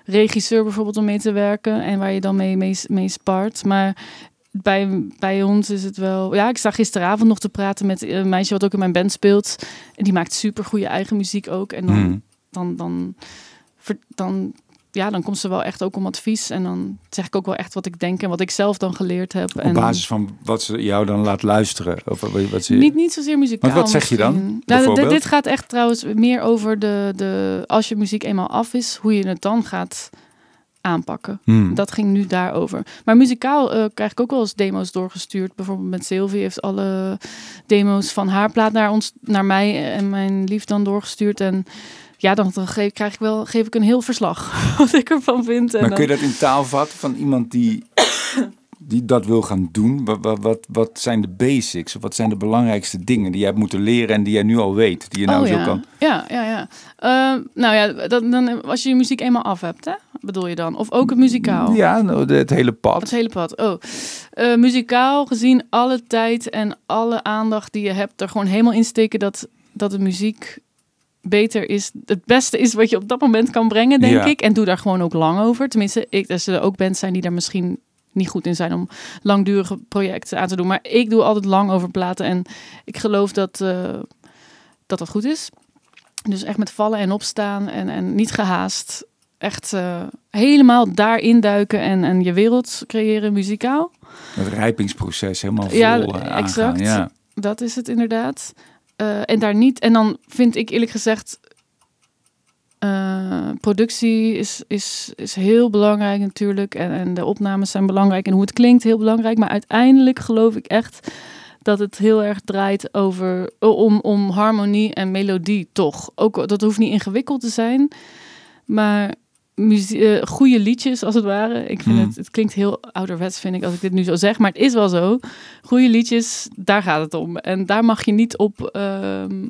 regisseur bijvoorbeeld om mee te werken. En waar je dan mee, mee, mee spart. Maar bij, bij ons is het wel. Ja, ik sta gisteravond nog te praten met een meisje wat ook in mijn band speelt. En die maakt super goede eigen muziek ook. En dan, Hmm. dan, dan, dan, ja, dan komt ze wel echt ook om advies. En dan zeg ik ook wel echt wat ik denk en wat ik zelf dan geleerd heb. Op en basis van wat ze jou dan laat luisteren? Of wat, ze... niet, niet zozeer muzikaal. Want wat zeg je dan. Nou, dit- bijvoorbeeld? dit gaat echt trouwens meer over de, de. Als je muziek eenmaal af is, hoe je het dan gaat aanpakken. Hmm. Dat ging nu daarover. Maar muzikaal eh, krijg ik ook wel eens demo's doorgestuurd. Bijvoorbeeld met Sylvie heeft alle demo's van haar plaat naar ons, naar mij en mijn lief dan doorgestuurd. En ja, dan, dan geef, krijg ik wel, geef ik een heel verslag wat ik ervan vind. En Maar dan- kun je dat in taal vatten van iemand die, die dat wil gaan doen? Wat, wat, wat, zijn de basics? Wat zijn de belangrijkste dingen die jij hebt moeten leren en die jij nu al weet? Die je nou oh, zo ja. kan... Ja, ja, ja. Eh, nou ja, dat, dan, als je je muziek eenmaal af hebt, hè? bedoel je dan? Of ook het muzikaal? Ja, nou, het hele pad. Het hele pad. Oh, Eh, muzikaal gezien alle tijd en alle aandacht die je hebt, er gewoon helemaal insteken dat, dat de muziek beter is. Het beste is wat je op dat moment kan brengen, denk Ja. ik. En doe daar gewoon ook lang over. Tenminste, ik, er zullen ook bands zijn die daar misschien niet goed in zijn om langdurige projecten aan te doen. Maar ik doe altijd lang over platen en ik geloof dat eh, dat, dat goed is. Dus echt met vallen en opstaan en, en niet gehaast. Echt eh, helemaal daarin duiken en, en je wereld creëren muzikaal. Het rijpingsproces helemaal vol Ja, eh, aangaan. exact. Ja. Dat is het inderdaad. En daar niet. En dan vind ik eerlijk gezegd. Eh, productie is, is, is heel belangrijk natuurlijk. En, en de opnames zijn belangrijk. En hoe het klinkt heel belangrijk. Maar uiteindelijk geloof ik echt dat het heel erg draait over om, om harmonie en melodie toch. Ook dat hoeft niet ingewikkeld te zijn. Maar muzie- eh, goede liedjes als het ware. Ik vind Hmm. het, het klinkt heel ouderwets vind ik als ik dit nu zo zeg. Maar het is wel zo. Goede liedjes, daar gaat het om. En daar mag je niet op, ehm,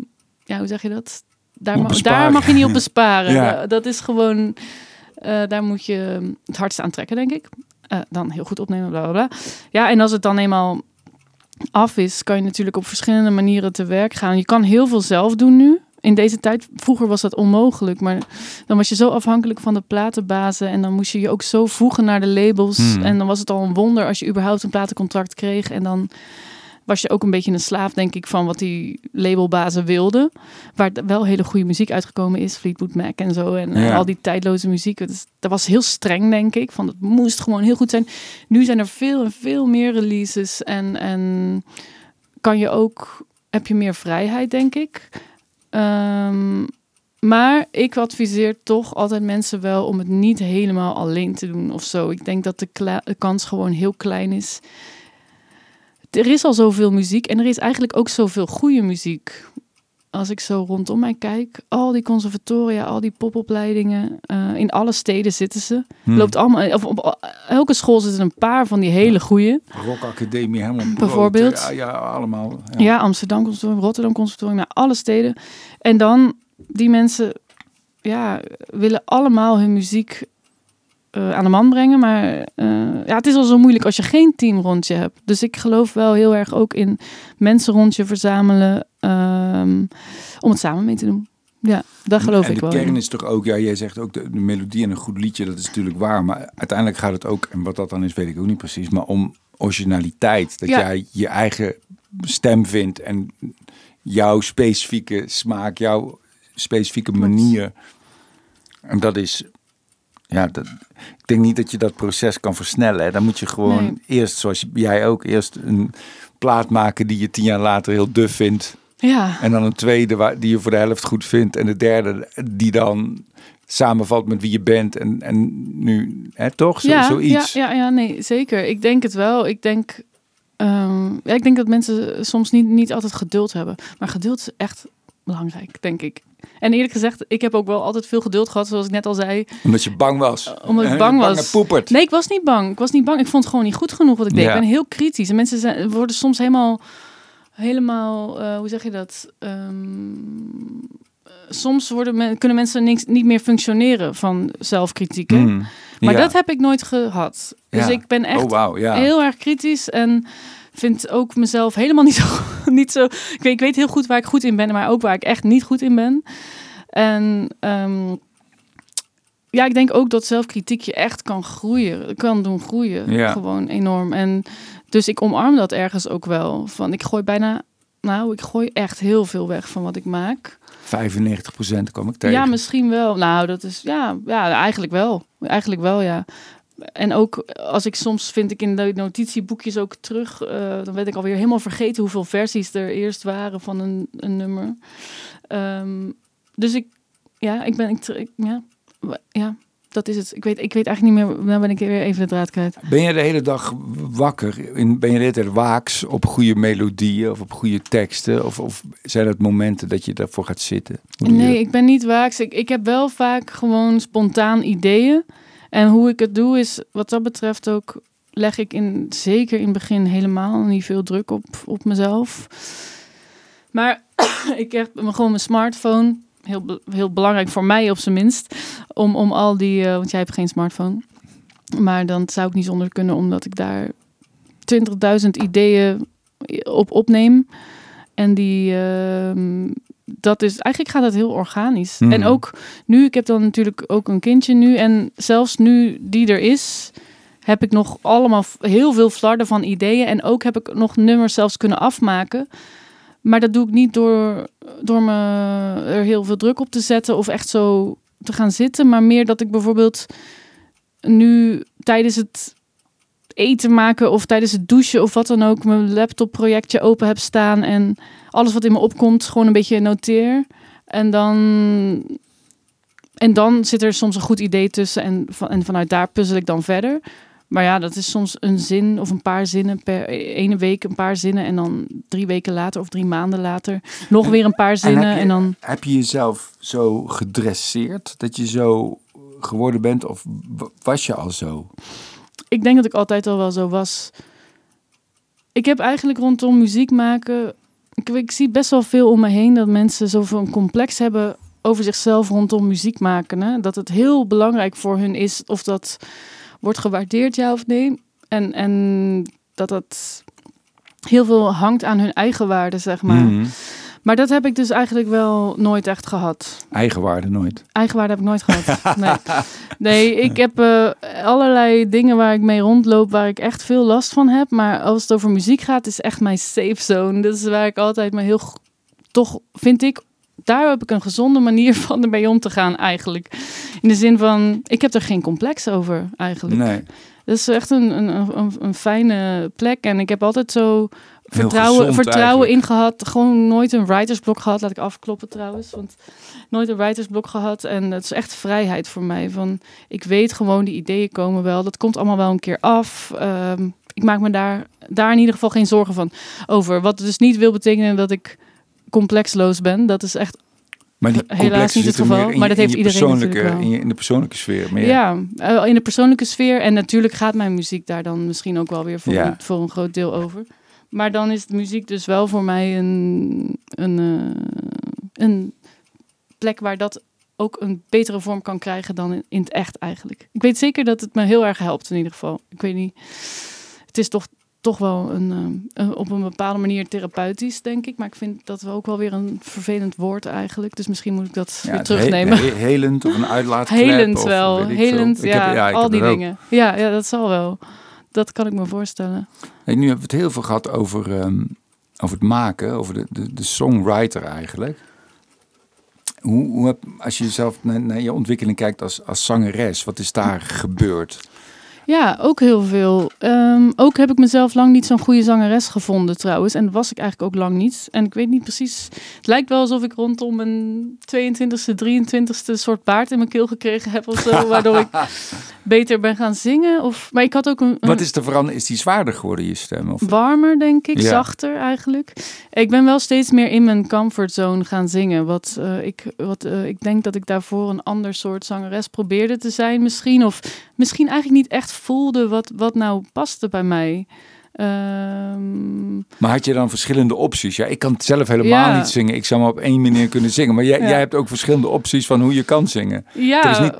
ja, hoe zeg je dat? Daar, Op ma- besparen. daar mag je niet op besparen. Ja. Da- Dat is gewoon, eh, daar moet je het hardst aan trekken, denk ik. Eh, dan heel goed opnemen, bla bla bla. Ja, en als het dan eenmaal af is, kan je natuurlijk op verschillende manieren te werk gaan. Je kan heel veel zelf doen nu. In deze tijd, vroeger was dat onmogelijk, maar dan was je zo afhankelijk van de platenbazen en dan moest je je ook zo voegen naar de labels. Hmm. En dan was het al een wonder als je überhaupt een platencontract kreeg. En dan was je ook een beetje een slaaf, denk ik, van wat die labelbazen wilden. Waar wel hele goede muziek uitgekomen is, Fleetwood Mac en zo. En Ja. al die tijdloze muziek. Dat was heel streng, denk ik. Van het moest gewoon heel goed zijn. Nu zijn er veel en veel meer releases en, en kan je ook, heb je meer vrijheid, denk ik. Ehm, maar ik adviseer toch altijd mensen wel om het niet helemaal alleen te doen of zo. Ik denk dat de kans gewoon heel klein is. Er is al zoveel muziek en er is eigenlijk ook zoveel goede muziek. Als ik zo rondom mij kijk, al die conservatoria, al die popopleidingen, eh, in alle steden zitten ze. Hmm. Loopt allemaal, of op elke school zitten een paar van die hele goede. Rock Academie, helemaal. Bijvoorbeeld. Ja, ja allemaal. Ja, Amsterdam Conservatorium, Rotterdam Conservatorium, ja, alle steden. En dan, die mensen ja, willen allemaal hun muziek eh, aan de man brengen. Maar eh, ja, het is al zo moeilijk als je geen team rond je hebt. Dus ik geloof wel heel erg ook in mensen rond je verzamelen ehm, om het samen mee te doen. Ja, daar geloof en ik de wel kern in. is toch ook, ja, jij zegt ook de, de melodie en een goed liedje, dat is natuurlijk waar. Maar uiteindelijk gaat het ook, en wat dat dan is, weet ik ook niet precies, maar om originaliteit. Dat Ja. jij je eigen stem vindt en jouw specifieke smaak, jouw specifieke manier. En dat is, ja, dat, ik denk niet dat je dat proces kan versnellen. Hè. Dan moet je gewoon Nee. eerst, zoals jij ook, eerst een plaat maken die je tien jaar later heel duf vindt. Ja, En dan een tweede waar, die je voor de helft goed vindt. En de derde die dan samenvalt met wie je bent. En, en nu, hè, toch? Zo, ja, zoiets. Ja, ja, ja, nee, zeker. Ik denk het wel. Ik denk, ehm, ja, ik denk dat mensen soms niet, niet altijd geduld hebben. Maar geduld is echt belangrijk, denk ik. En eerlijk gezegd, ik heb ook wel altijd veel geduld gehad, zoals ik net al zei. Omdat je bang was. Omdat ik Hè, bang was. poepert. Nee, ik was niet bang. Ik was niet bang. Ik vond het gewoon niet goed genoeg wat ik deed. Ja. Ik ben heel kritisch. En mensen zijn, worden soms helemaal, helemaal, eh, hoe zeg je dat? Ehm, eh, soms worden men, kunnen mensen niks, niet meer functioneren van zelfkritiek. hè? Mm. Maar Ja. dat heb ik nooit gehad. Dus Ja. ik ben echt Oh, heel erg kritisch en vind ook mezelf helemaal niet zo. Niet zo ik, weet, ik weet heel goed waar ik goed in ben, maar ook waar ik echt niet goed in ben. En ehm, ja, ik denk ook dat zelfkritiek je echt kan groeien, kan doen groeien. Ja. Gewoon enorm. En dus ik omarm dat ergens ook wel. Van ik gooi bijna, nou, ik gooi echt heel veel weg van wat ik maak. 95% kwam ik tegen. Ja, misschien wel. Nou, dat is ja, ja, eigenlijk wel. Eigenlijk wel, ja. En ook als ik soms vind ik in de notitieboekjes ook terug, eh, dan weet ik alweer helemaal vergeten hoeveel versies er eerst waren van een, een nummer. Ehm, dus ik, ja, ik ben, ik, ik- ja, ja, dat is het. Ik weet, ik weet eigenlijk niet meer, nou ben ik weer even de draad kwijt. Ben je de hele dag wakker? In- Ben je de hele tijd waaks op goede melodieën of op goede teksten? Of, of zijn dat momenten dat je daarvoor gaat zitten? Hoe doe je Nee, ik ben niet waaks. Ik, ik heb wel vaak gewoon spontaan ideeën. En hoe ik het doe is, wat dat betreft ook, leg ik in, zeker in het begin helemaal niet veel druk op, op mezelf. Maar ik heb gewoon mijn smartphone, heel, heel belangrijk voor mij op zijn minst, om, om al die, eh, want jij hebt geen smartphone. Maar dan zou ik niet zonder kunnen, omdat ik daar 20.000 ideeën op opneem. En die, ehm, dat is, eigenlijk gaat dat heel organisch. Mhm. En ook nu, ik heb dan natuurlijk ook een kindje nu. En zelfs nu die er is, heb ik nog allemaal heel veel flarden van ideeën. En ook heb ik nog nummers zelfs kunnen afmaken. Maar dat doe ik niet door, door me er heel veel druk op te zetten of echt zo te gaan zitten. Maar meer dat ik bijvoorbeeld nu tijdens het eten maken of tijdens het douchen of wat dan ook mijn laptopprojectje open heb staan en alles wat in me opkomt gewoon een beetje noteer. En dan, en dan zit er soms een goed idee tussen en, van, en vanuit daar puzzel ik dan verder. Maar ja, dat is soms een zin of een paar zinnen per ene week, een paar zinnen. En dan drie weken later of drie maanden later nog En- weer een paar zinnen. heb je- En, dan, Heb je jezelf zo gedresseerd dat je zo geworden bent? Of was je al zo? Ik denk dat ik altijd al wel zo was. Ik heb eigenlijk rondom muziek maken. Ik, ik zie best wel veel om me heen dat mensen zoveel complex hebben over zichzelf rondom muziek maken. Hè? Dat het heel belangrijk voor hun is of dat wordt gewaardeerd, ja of nee. En, en dat dat heel veel hangt aan hun eigen waarde, zeg maar. Mhm. Maar dat heb ik dus eigenlijk wel nooit echt gehad. Eigenwaarde nooit. Eigenwaarde heb ik nooit gehad. Nee, nee ik heb eh, allerlei dingen waar ik mee rondloop waar ik echt veel last van heb. Maar als het over muziek gaat, is echt mijn safe zone. Dat is waar ik altijd me heel... Toch vind ik... Daar heb ik een gezonde manier van ermee om te gaan eigenlijk. In de zin van, ik heb er geen complex over eigenlijk. Nee. Dat is echt een, een, een, een fijne plek. En ik heb altijd zo vertrouwen, gezond vertrouwen eigenlijk. in gehad. Gewoon nooit een writersblok gehad. Laat ik afkloppen trouwens. Want nooit een writersblok gehad. En het is echt vrijheid voor mij. Van, ik weet gewoon, die ideeën komen wel. Dat komt allemaal wel een keer af. Ehm, ik maak me daar, daar in ieder geval geen zorgen van over. Wat dus niet wil betekenen dat ik complexloos ben. Dat is echt Maar die Helaas niet het geval, maar dat heeft iedereen natuurlijk wel. in, je, in de persoonlijke sfeer. Meer. Ja, eh, in de persoonlijke sfeer. En natuurlijk gaat mijn muziek daar dan misschien ook wel weer voor, Ja. een, voor een groot deel over. Maar dan is de muziek dus wel voor mij een, een, eh, een plek waar dat ook een betere vorm kan krijgen dan in, in het echt eigenlijk. Ik weet zeker dat het me heel erg helpt in ieder geval. Ik weet niet, het is toch, toch wel een, eh, een- op een bepaalde manier therapeutisch, denk ik. Maar ik vind dat wel ook wel weer een vervelend woord eigenlijk. Dus misschien moet ik dat Ja, weer he- terugnemen. he- helend of een uitlaatklep. Helend of wel. Helend, Ik heb- ja, ik al die ook. dingen. Ja, ja, dat zal wel. Dat kan ik me voorstellen. Nu hebben we het heel veel gehad over, ehm, over het maken, over de, de, de songwriter eigenlijk. Hoe, als je zelf naar, naar je ontwikkeling kijkt als, als zangeres, wat is daar gebeurd? Ja, ook heel veel. Ehm, ook heb ik mezelf lang niet zo'n goede zangeres gevonden trouwens. En dat was ik eigenlijk ook lang niet. En ik weet niet precies. Het lijkt wel alsof ik rondom mijn 22e, 23e soort baard in mijn keel gekregen heb of zo. waardoor ik beter ben gaan zingen. Of, maar ik had ook een, een Wat is er veranderd? Is die zwaarder geworden, je stem? Of? warmer, denk ik. Ja. Zachter eigenlijk. Ik ben wel steeds meer in mijn comfortzone gaan zingen. Wat, eh, ik, wat eh, ik denk dat ik daarvoor een ander soort zangeres probeerde te zijn misschien. Of misschien eigenlijk niet echt voelde wat, wat nou paste bij mij. Ehm, Maar had je dan verschillende opties? Ja, ik kan het zelf helemaal Ja. niet zingen. Ik zou maar op één manier kunnen zingen. Maar jij, Ja. jij hebt ook verschillende opties van hoe je kan zingen. ja, is niet-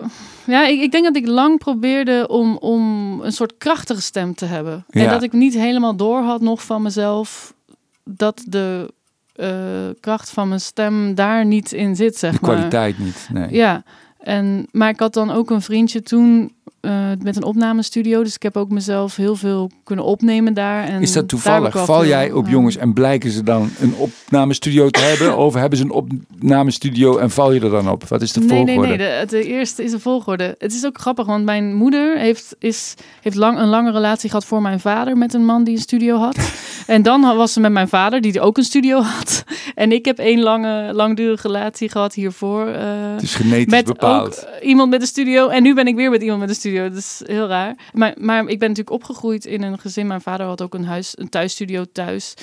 ja ik, ik denk dat ik lang probeerde om, om een soort krachtige stem te hebben. En dat ik niet helemaal door had nog van mezelf dat de eh, kracht van mijn stem daar niet in zit, zeg De maar. kwaliteit niet. Nee. Ja, en, maar ik had dan ook een vriendje toen eh, met een opnamestudio. Dus ik heb ook mezelf heel veel kunnen opnemen daar. En Is dat toevallig? Val jij op jongens en blijken ze dan een opnamestudio te hebben? Of hebben ze een opnamestudio en val je er dan op? Wat is de nee, volgorde? nee, nee. De, de eerste is een volgorde. Het is ook grappig, want mijn moeder heeft, is, heeft lang, een lange relatie gehad voor mijn vader met een man die een studio had. en dan was ze met mijn vader, die ook een studio had. en ik heb één lange, langdurige relatie gehad hiervoor. eh, Het is genetisch met bepaald. ook iemand met een studio. En nu ben ik weer met iemand met een studio. Dat is heel raar. Maar, maar ik ben natuurlijk opgegroeid in een gezin. Mijn vader had ook een huis, een thuisstudio thuis.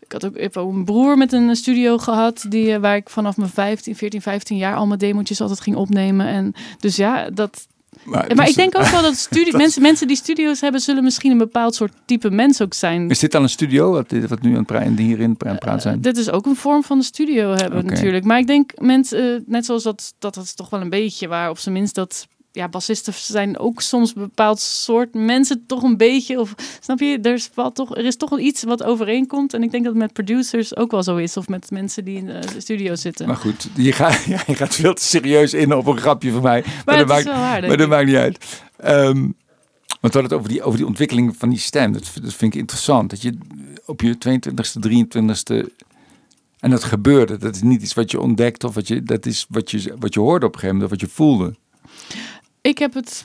Ik had ook, ik heb ook een broer met een studio gehad. Die, eh, waar ik vanaf mijn 15, 14, 15 jaar al mijn demotjes altijd ging opnemen. En dus ja, dat. maar Maar is, ik denk ook wel dat studie, mensen, mensen die studio's hebben, zullen misschien een bepaald soort type mens ook zijn. is dit dan een studio wat, dit- wat nu aan het hierin aan het praten zijn? Dit is ook een vorm van een studio hebben natuurlijk. Maar ik denk mensen, eh, net zoals dat, dat is toch wel een beetje waar op zijn minst dat ja, bassisten zijn ook soms een bepaald soort mensen toch een beetje of snap je? Er is wel toch er is toch wel iets wat overeenkomt en ik denk dat het met producers ook wel zo is of met mensen die in de studio zitten. Maar goed, je gaat, ja, je gaat veel te serieus in op een grapje van mij. Maar, maar dat, maakt, waar. maar dat maakt niet uit. Ehm, want we hadden het over die, over die ontwikkeling van die stem. Dat, dat vind ik interessant. Dat je op je 22e, 23e... En dat gebeurde. Dat is niet iets wat je ontdekt of wat je, dat is wat je, wat je hoorde op een gegeven moment. Of wat je voelde. Ik heb het,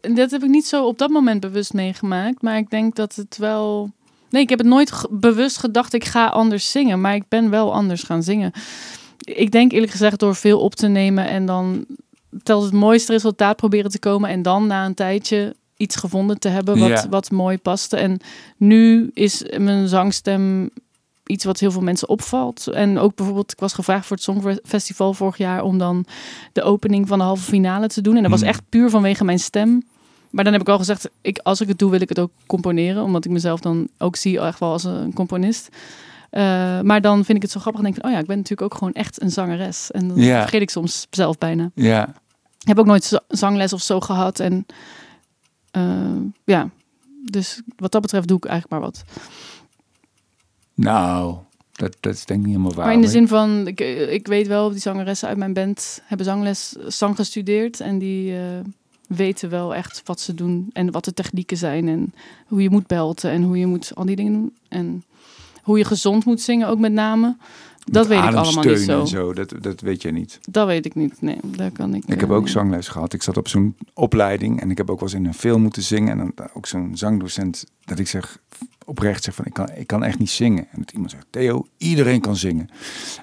en dat heb ik niet zo op dat moment bewust meegemaakt, maar ik denk dat het wel. Nee, ik heb het nooit bewust gedacht, ik ga anders zingen, maar ik ben wel anders gaan zingen. Ik denk eerlijk gezegd door veel op te nemen en dan tot het mooiste resultaat proberen te komen en dan na een tijdje iets gevonden te hebben wat, Ja. wat mooi paste. En nu is mijn zangstem iets wat heel veel mensen opvalt. En ook bijvoorbeeld, ik was gevraagd voor het Songfestival vorig jaar om dan de opening van de halve finale te doen. En dat was Hmm. echt puur vanwege mijn stem. Maar dan heb ik al gezegd, ik, als ik het doe, wil ik het ook componeren. Omdat ik mezelf dan ook zie echt wel als een componist. Eh, maar dan vind ik het zo grappig. En denk ik, oh ja, ik ben natuurlijk ook gewoon echt een zangeres. En dan Ja. vergeet ik soms zelf bijna. Ja. Ik heb ook nooit za- zangles of zo gehad. En eh, ja, dus wat dat betreft doe ik eigenlijk maar wat. Nou, dat, dat is denk ik niet helemaal waar. Maar in de zin van, ik, ik weet wel, die zangeressen uit mijn band hebben zangles, zang gestudeerd. En die eh, weten wel echt wat ze doen en wat de technieken zijn. En hoe je moet belten en hoe je moet al die dingen doen. En hoe je gezond moet zingen ook met name. Dat weet ik allemaal niet zo. en zo. Dat, dat weet je niet. Dat weet ik niet. Nee, daar kan ik. Ik heb eh, ook nee. zangles gehad. Ik zat op zo'n opleiding en ik heb ook wel eens in een film moeten zingen. En dan ook zo'n zangdocent dat ik zeg oprecht zeg van ik kan, ik kan echt niet zingen. En dat iemand zegt Theo, iedereen kan zingen.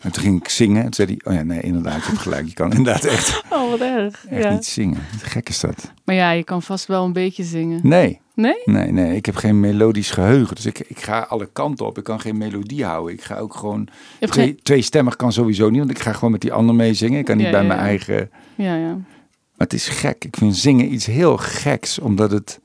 En toen ging ik zingen en toen zei hij, oh ja nee inderdaad, je hebt gelijk. Je kan inderdaad echt, Oh, wat erg. echt Ja. niet zingen. Gek is dat. Maar ja, je kan vast wel een beetje zingen. Nee, Nee? nee, nee. Ik heb geen melodisch geheugen. Dus ik, ik ga alle kanten op. Ik kan geen melodie houden. Ik ga ook gewoon... Twee, geen... tweestemmig kan sowieso niet, want ik ga gewoon met die ander mee zingen. Ik kan niet Ja, bij ja, mijn eigen... Ja, ja. Maar het is gek. Ik vind zingen iets heel geks, omdat het,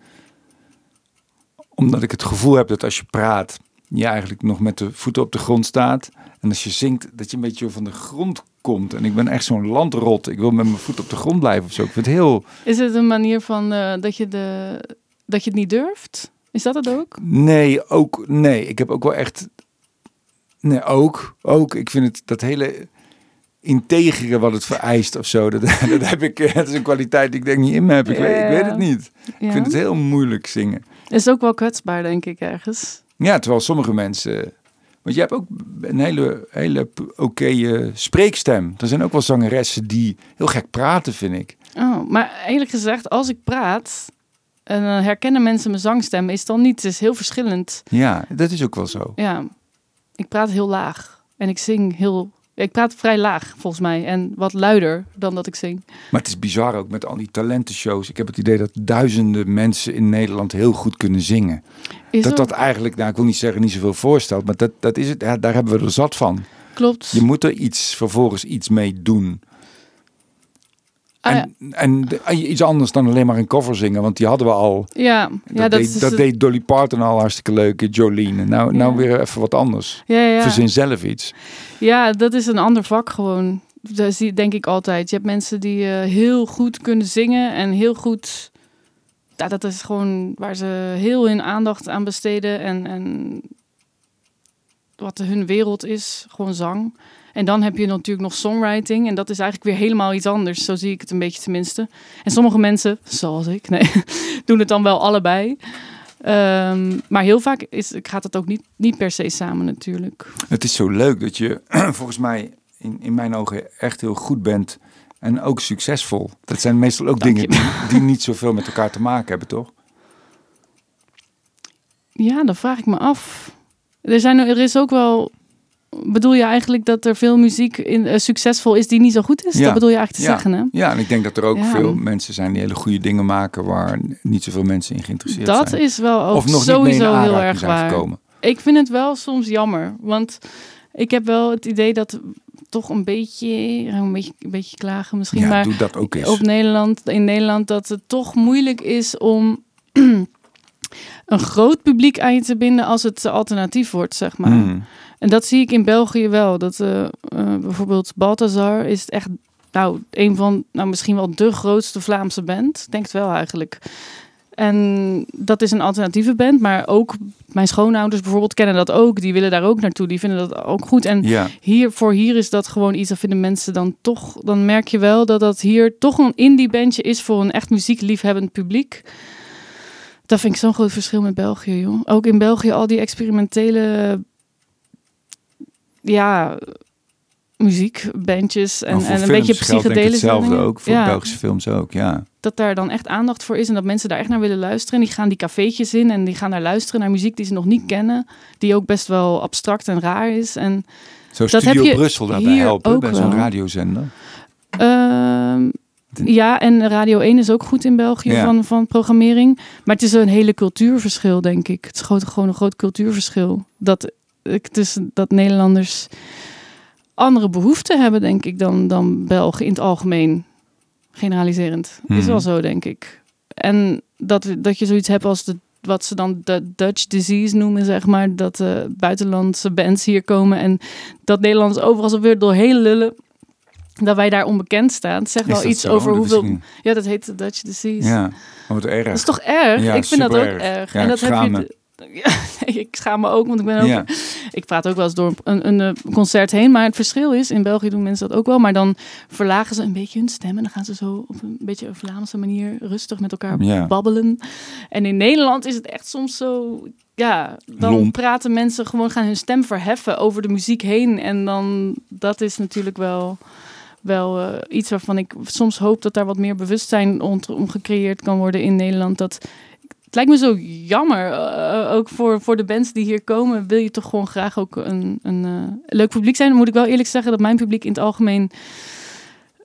omdat ik het gevoel heb dat als je praat, je eigenlijk nog met de voeten op de grond staat. En als je zingt, dat je een beetje van de grond komt. En ik ben echt zo'n landrot. Ik wil met mijn voet op de grond blijven of zo. Ik vind het heel. Is het een manier van eh, dat, je de, dat je het niet durft? Is dat het ook? Nee, ook. Nee, ik heb ook wel echt. Nee, ook. Ook. Ik vind het dat hele integere wat het vereist of zo. Dat, dat heb ik. Dat is een kwaliteit die ik denk niet in me heb. Ik, weet, ik weet het niet. Ja. Ik vind het heel moeilijk zingen. Is ook wel kwetsbaar, denk ik, ergens. Ja, terwijl sommige mensen. Want je hebt ook een hele, hele oké eh, spreekstem. Er zijn ook wel zangeressen die heel gek praten, vind ik. Oh, maar eerlijk gezegd, als ik praat en dan herkennen mensen mijn zangstem, is dan niet. Het is heel verschillend. Ja, dat is ook wel zo. Ja, ik praat heel laag en ik zing heel. Ik praat vrij laag, volgens mij, en wat luider dan dat ik zing. Maar het is bizar ook met al die talentenshows. Ik heb het idee dat duizenden mensen in Nederland heel goed kunnen zingen. Is dat dat eigenlijk, nou ik wil niet zeggen niet zoveel voorstelt, maar dat, dat is het, ja, daar hebben we er zat van. klopt. Je moet er iets, vervolgens iets mee doen. Ah. En, iets anders dan alleen maar een cover zingen, want die hadden we al. ja, Dat, ja, dat deed, dat het- deed Dolly Parton al hartstikke leuk, Jolene. Nou, nou Ja. weer even wat anders. Verzin zelf iets. Ja, dat is een ander vak gewoon. Dat zie denk ik altijd. Je hebt mensen die eh, heel goed kunnen zingen en heel goed. Ja, dat is gewoon waar ze heel hun aandacht aan besteden en, en wat hun wereld is, gewoon zang. En dan heb je natuurlijk nog songwriting en dat is eigenlijk weer helemaal iets anders. Zo zie ik het een beetje tenminste. En sommige mensen, zoals ik, nee, doen het dan wel allebei. Ehm, maar heel vaak is, gaat het ook niet, niet per se samen natuurlijk. Het is zo leuk dat je volgens mij in, in mijn ogen echt heel goed bent en ook succesvol. Dat zijn meestal ook Dank dingen die, die niet zoveel met elkaar te maken hebben, toch? Ja, dat vraag ik me af. Er, zijn, er is ook wel. Bedoel je eigenlijk dat er veel muziek in, eh, succesvol is die niet zo goed is? Ja. Dat bedoel je eigenlijk te Ja. zeggen, hè? Ja, en ik denk dat er ook Ja. veel mensen zijn die hele goede dingen maken waar niet zoveel mensen in geïnteresseerd Dat zijn. is wel ook of nog sowieso heel erg waar. gekomen. Ik vind het wel soms jammer, want ik heb wel het idee dat toch een beetje, een beetje, een beetje klagen misschien, maar doe dat ook eens. op Nederland, in Nederland dat het toch moeilijk is om een groot publiek aan je te binden als het alternatief wordt, zeg maar. Mm. En dat zie ik in België wel. Dat eh, bijvoorbeeld Balthazar is echt nou, een van, nou misschien wel de grootste Vlaamse band. Ik Denk het wel eigenlijk. En dat is een alternatieve band, maar ook mijn schoonouders bijvoorbeeld kennen dat ook. Die willen daar ook naartoe. Die vinden dat ook goed. En Ja, hier voor hier is dat gewoon iets. Dat vinden mensen dan toch. Dan merk je wel dat dat hier toch een indie bandje is voor een echt muziekliefhebbend publiek. Dat vind ik zo'n groot verschil met België, joh. Ook in België al die experimentele, ja, muziekbandjes en, Maar voor en een films beetje psychedelische hetzelfde dingen. ook voor ja, Belgische films ook, ja. dat daar dan echt aandacht voor is en dat mensen daar echt naar willen luisteren. En die gaan die cafeetjes in en die gaan naar luisteren naar muziek die ze nog niet kennen, die ook best wel abstract en raar is. En Zo Dat Studio heb je Brussel daarbij helpen, bij zo'n radiozender. Ehm, ja, en Radio 1 is ook goed in België Ja. van, van programmering. Maar het is een hele cultuurverschil, denk ik. Het is gewoon een groot cultuurverschil. Dat, dus, dat Nederlanders andere behoeften hebben, denk ik, dan, dan Belgen in het algemeen. Generaliserend. Is Mhm. wel zo, denk ik. En dat, dat je zoiets hebt als de, wat ze dan de Dutch disease noemen, zeg maar. Dat eh, buitenlandse bands hier komen en dat Nederlanders overal zo weer doorheen lullen. Dat wij daar onbekend staan. Zegt Is wel iets zo? over Dat hoeveel... Ja, dat heet de Dutch disease. Ja, oh, wat erg. Dat is toch erg? Ja, ik vind dat ook erg. erg. Ja, en dat heb je. Ja, nee, ik schaam me ook, want ik ben ook. Ja. Ik praat ook wel eens door een, een, eh, concert heen. Maar het verschil is, in België doen mensen dat ook wel. Maar dan verlagen ze een beetje hun stem. En dan gaan ze zo op een beetje een Vlaamse manier rustig met elkaar Ja. babbelen. En in Nederland is het echt soms zo. Ja, ja, dan Lomp. praten mensen gewoon gaan hun stem verheffen over de muziek heen. En dan, dat is natuurlijk wel, wel eh, iets waarvan ik soms hoop dat daar wat meer bewustzijn om, gecreëerd kan worden in Nederland. Dat, het lijkt me zo jammer, eh, ook voor, voor de bands die hier komen, wil je toch gewoon graag ook een, een eh, leuk publiek zijn. Dan moet ik wel eerlijk zeggen dat mijn publiek in het algemeen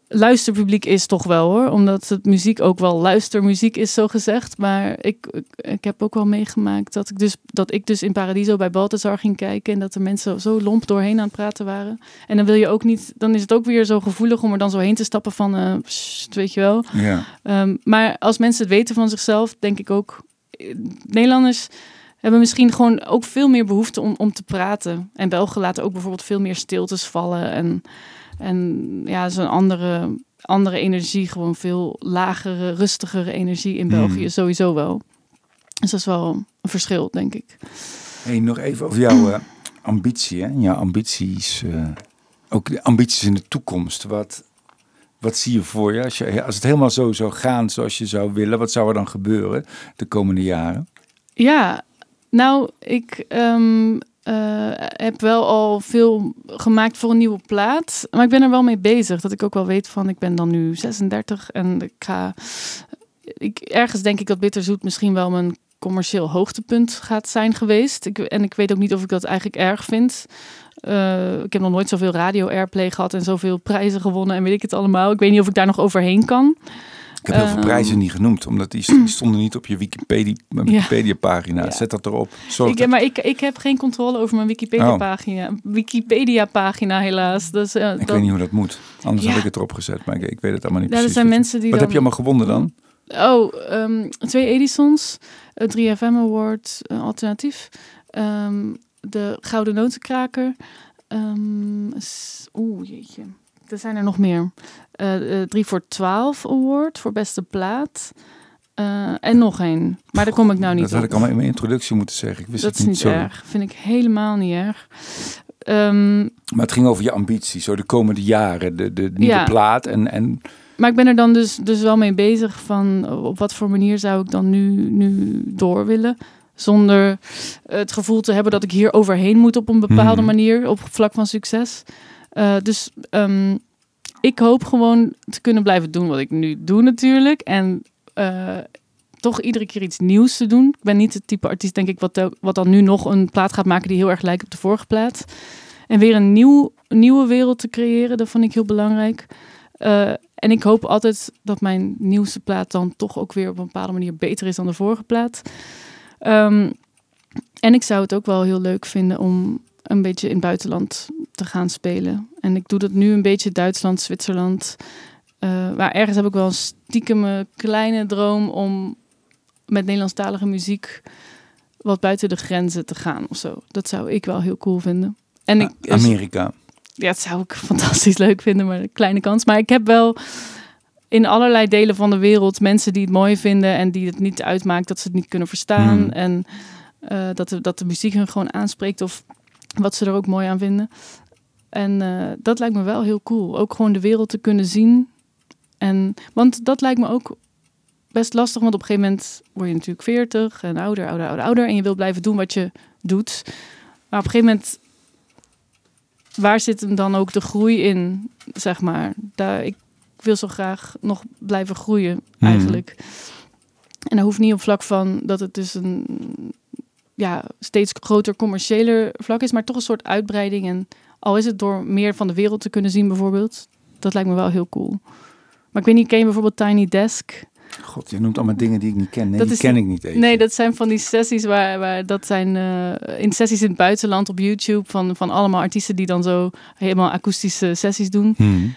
luisterpubliek is toch wel hoor. Omdat het muziek ook wel luistermuziek is, zo gezegd. Maar ik, ik, ik heb ook wel meegemaakt dat ik, dus, dat ik dus in Paradiso bij Balthazar ging kijken. En dat er mensen zo lomp doorheen aan het praten waren. En dan wil je ook niet, dan is het ook weer zo gevoelig om er dan zo heen te stappen van, eh, pssst, weet je wel. Ja. Ehm, maar als mensen het weten van zichzelf, denk ik ook. eh, Nederlanders hebben misschien gewoon ook veel meer behoefte om, om te praten. En Belgen laten ook bijvoorbeeld veel meer stiltes vallen. En, en ja, zo'n andere, andere energie, gewoon veel lagere, rustigere energie in België Hmm. sowieso wel. Dus dat is wel een verschil, denk ik. Hey, nog even over jouw eh, ambitie. Hè? Jouw ambities. eh, ook de ambities in de toekomst. Wat, wat zie je voor je? Als, je? als het helemaal zo zou gaan zoals je zou willen, wat zou er dan gebeuren de komende jaren? Ja, nou, ik ehm, eh, heb wel al veel gemaakt voor een nieuwe plaat. Maar ik ben er wel mee bezig. Dat ik ook wel weet van, ik ben dan nu 36 en ik ga... Ik, ergens denk ik dat Bitterzoet misschien wel mijn commercieel hoogtepunt gaat zijn geweest. En ik weet ook niet of ik dat eigenlijk erg vind. Eh, ik heb nog nooit zoveel radio-airplay gehad en zoveel prijzen gewonnen en weet ik het allemaal. Ik weet niet of ik daar nog overheen kan. Ik heb heel veel Ehm. prijzen niet genoemd, omdat die, stonden niet op je Wikipedia, Ja. Wikipedia pagina. Ja. Zet dat erop. Zorg Ik, dat- maar ik, ik heb geen controle over mijn Wikipedia-pagina. Wikipedia-pagina helaas. Dus, eh, ik dat, weet niet hoe dat moet. Anders Ja. had ik het erop gezet, maar ik, ik weet het allemaal niet Ja, er precies. zijn Wat- mensen die Wat dan... heb je allemaal gewonnen dan? Oh, ehm, twee Edisons, het 3FM Award eh, alternatief, ehm, de Gouden Notenkraker. ehm, s- Oeh, jeetje. Er zijn er nog meer. Eh de 3 voor 12 Award voor beste plaat. Eh, en nog één. Maar daar kom ik nou niet dat had op. ik allemaal in mijn introductie moeten zeggen. Ik wist Dat het is niet niet zo. erg. Vind ik helemaal niet erg. Ehm, Maar het ging over je ambitie, zo de komende jaren, de, de nieuwe Ja. plaat. En, en Maar ik ben er dan dus, dus wel mee bezig van op wat voor manier zou ik dan nu, nu door willen. Zonder het gevoel te hebben dat ik hier overheen moet op een bepaalde Mhm. manier op vlak van succes. Eh, dus ehm, ik hoop gewoon te kunnen blijven doen wat ik nu doe natuurlijk. En eh, toch iedere keer iets nieuws te doen. Ik ben niet het type artiest, denk ik, wat, wat dan nu nog een plaat gaat maken die heel erg lijkt op de vorige plaat. En weer een nieuw, nieuwe wereld te creëren, dat vond ik heel belangrijk. Eh, en ik hoop altijd dat mijn nieuwste plaat dan toch ook weer op een bepaalde manier beter is dan de vorige plaat. Ehm, en ik zou het ook wel heel leuk vinden om een beetje in het buitenland te gaan spelen. En ik doe dat nu een beetje Duitsland, Zwitserland. Eh, maar ergens heb ik wel een stiekeme kleine droom om met Nederlandstalige muziek wat buiten de grenzen te gaan of zo. Dat zou ik wel heel cool vinden. En ik, Amerika. ja, dat zou ik fantastisch leuk vinden, maar een kleine kans. Maar ik heb wel in allerlei delen van de wereld mensen die het mooi vinden en die het niet uitmaakt dat ze het niet kunnen verstaan. Hmm. En eh, dat, de, dat de muziek hun gewoon aanspreekt of wat ze er ook mooi aan vinden. En eh, dat lijkt me wel heel cool. Ook gewoon de wereld te kunnen zien. En, want dat lijkt me ook best lastig, want op een gegeven moment word je natuurlijk 40 en ouder, ouder, ouder, ouder. En je wil blijven doen wat je doet. Maar op een gegeven moment waar zit hem dan ook de groei in, zeg maar? Daar, ik wil zo graag nog blijven groeien, Mhm. eigenlijk. En dat hoeft niet op vlak van dat het dus een ja, steeds groter commerciëler vlak is, maar toch een soort uitbreiding. En al is het door meer van de wereld te kunnen zien, bijvoorbeeld, dat lijkt me wel heel cool. Maar ik weet niet, ken je bijvoorbeeld Tiny Desk? God, je noemt allemaal dingen die ik niet ken. Nee, Dat die ken ik niet even. Nee, dat zijn van die sessies waar, waar dat zijn eh, in sessies in het buitenland op YouTube van, van allemaal artiesten die dan zo helemaal akoestische sessies doen. Hmm.